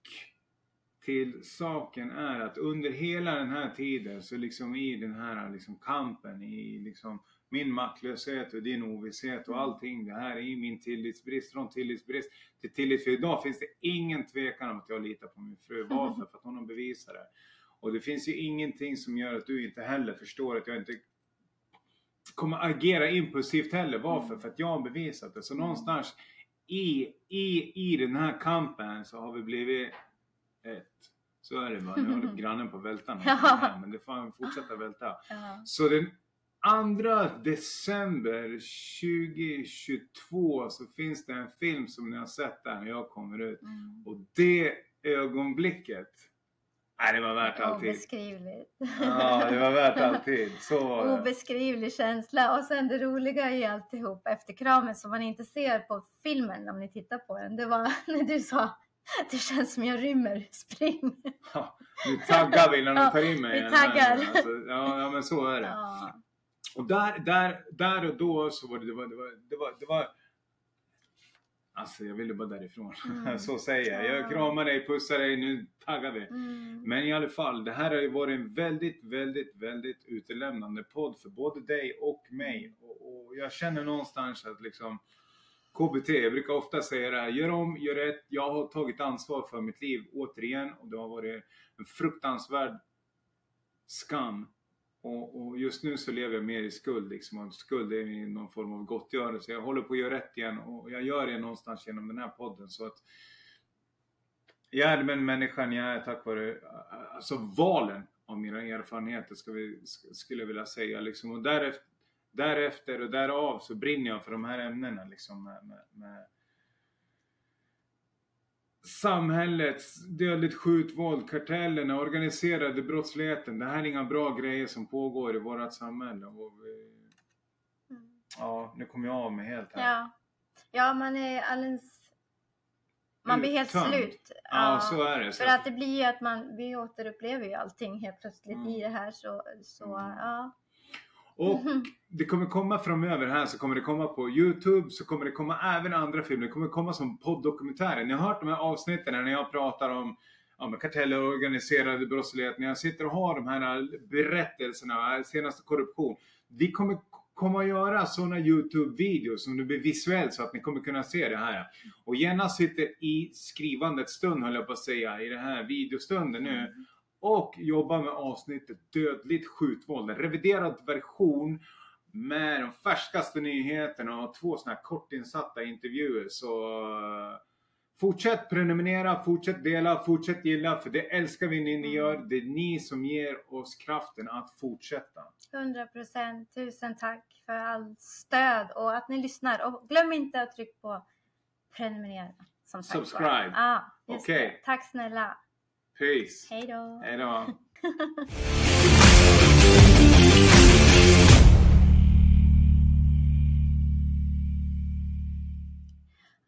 S1: till saken är att under hela den här tiden så liksom i den här liksom kampen i liksom min maktlöshet och din ovisshet och
S2: Mm.
S1: allting det här i min tillitsbrist från tillitsbrist till tillit. För idag finns det ingen tvekan om att jag litar på min fru. Varför? För att hon har bevisat det. Och det finns ju ingenting som gör att du inte heller förstår att jag inte kommer agera impulsivt heller. Varför?
S2: Mm.
S1: För att jag har bevisat det. Så
S2: Mm.
S1: någonstans i, i, i den här kampen så har vi blivit ett. Så är det bara. Nu håller grannen på att välta någonting här, men det får han fortsätta välta. Så den 2 december 2022 så finns det en film som ni har sett där när jag kommer ut.
S2: Mm.
S1: Och det ögonblicket, nej det var värt alltid.
S2: Obeskrivligt.
S1: Ja, det var värt alltid. Så,
S2: Obeskrivlig känsla och sen det roliga i alltihop efter kramen som man inte ser på filmen om ni tittar på den. Det var när du sa det känns som jag rymmer, spring.
S1: ja, nu taggar vi innan
S2: Ja,
S1: tar in mig.
S2: vi taggar.
S1: Alltså, ja, ja, men så är det.
S2: Ja.
S1: Och där, där, där och då så var det, det var, det var, det var, det var Alltså jag ville bara därifrån.
S2: Mm.
S1: så säger jag.
S2: Ja.
S1: Jag kramar dig, pussar dig, nu taggar vi.
S2: Mm.
S1: Men i alla fall, det här har ju varit en väldigt, väldigt, väldigt utelämnande podd för både dig och mig. Och, och jag känner någonstans att liksom KBT, jag brukar ofta säga det här, gör om, gör rätt. Jag har tagit ansvar för mitt liv återigen och det har varit en fruktansvärd skam. Och, och just nu så lever jag mer i skuld liksom. Skuld är i någon form av gottgörelse. Jag håller på att göra rätt igen och jag gör det någonstans genom den här podden. Så att jag är den människan jag är tack vare alltså valen av mina erfarenheter ska vi, skulle jag vilja säga. Liksom. Och därefter, därefter och därav så brinner jag för de här ämnena. Liksom, med, med, med samhällets dödligt skjutvåld, kartellerna, organiserade brottsligheten. Det här är inga bra grejer som pågår i vårt samhälle. Och vi,
S2: Mm.
S1: ja, nu kommer jag av mig helt här.
S2: Ja. ja, man är alldeles... Man blir helt
S1: Uttömd.
S2: slut.
S1: Ja, så är det. Så
S2: För att det blir ju att man, vi återupplever ju allting helt plötsligt
S1: Mm.
S2: i det här så, så
S1: Mm.
S2: ja.
S1: Och det kommer komma framöver här så kommer det komma på Youtube så kommer det komma även andra filmer. Det kommer komma som podddokumentärer. Ni har hört de här avsnitten när jag pratar om ja, karteller och organiserade brottslighet. När jag sitter och har de här berättelserna, senaste korruption. Vi kommer komma att göra sådana Youtube-videos som det blir visuellt så att ni kommer kunna se det här. Och Jenna sitter i skrivandets stund höll jag på att säga, i den här videostunden nu och jobbar med avsnittet Dödligt skjutvåld. En reviderad version med de färskaste nyheterna och två sådana här kortinsatta intervjuer. Så eh, fortsätt prenumerera, fortsätt dela, fortsätt gilla för det älskar vi när ni gör. Det är ni som ger oss kraften att fortsätta.
S2: 100 procent. Tusen tack för all stöd och att ni lyssnar. Och glöm inte att trycka på prenumerera. Som sagt.
S1: Subscribe.
S2: Just
S1: Okej.
S2: det. Tack snälla.
S1: Peace!
S2: Hej då.
S1: Hej då!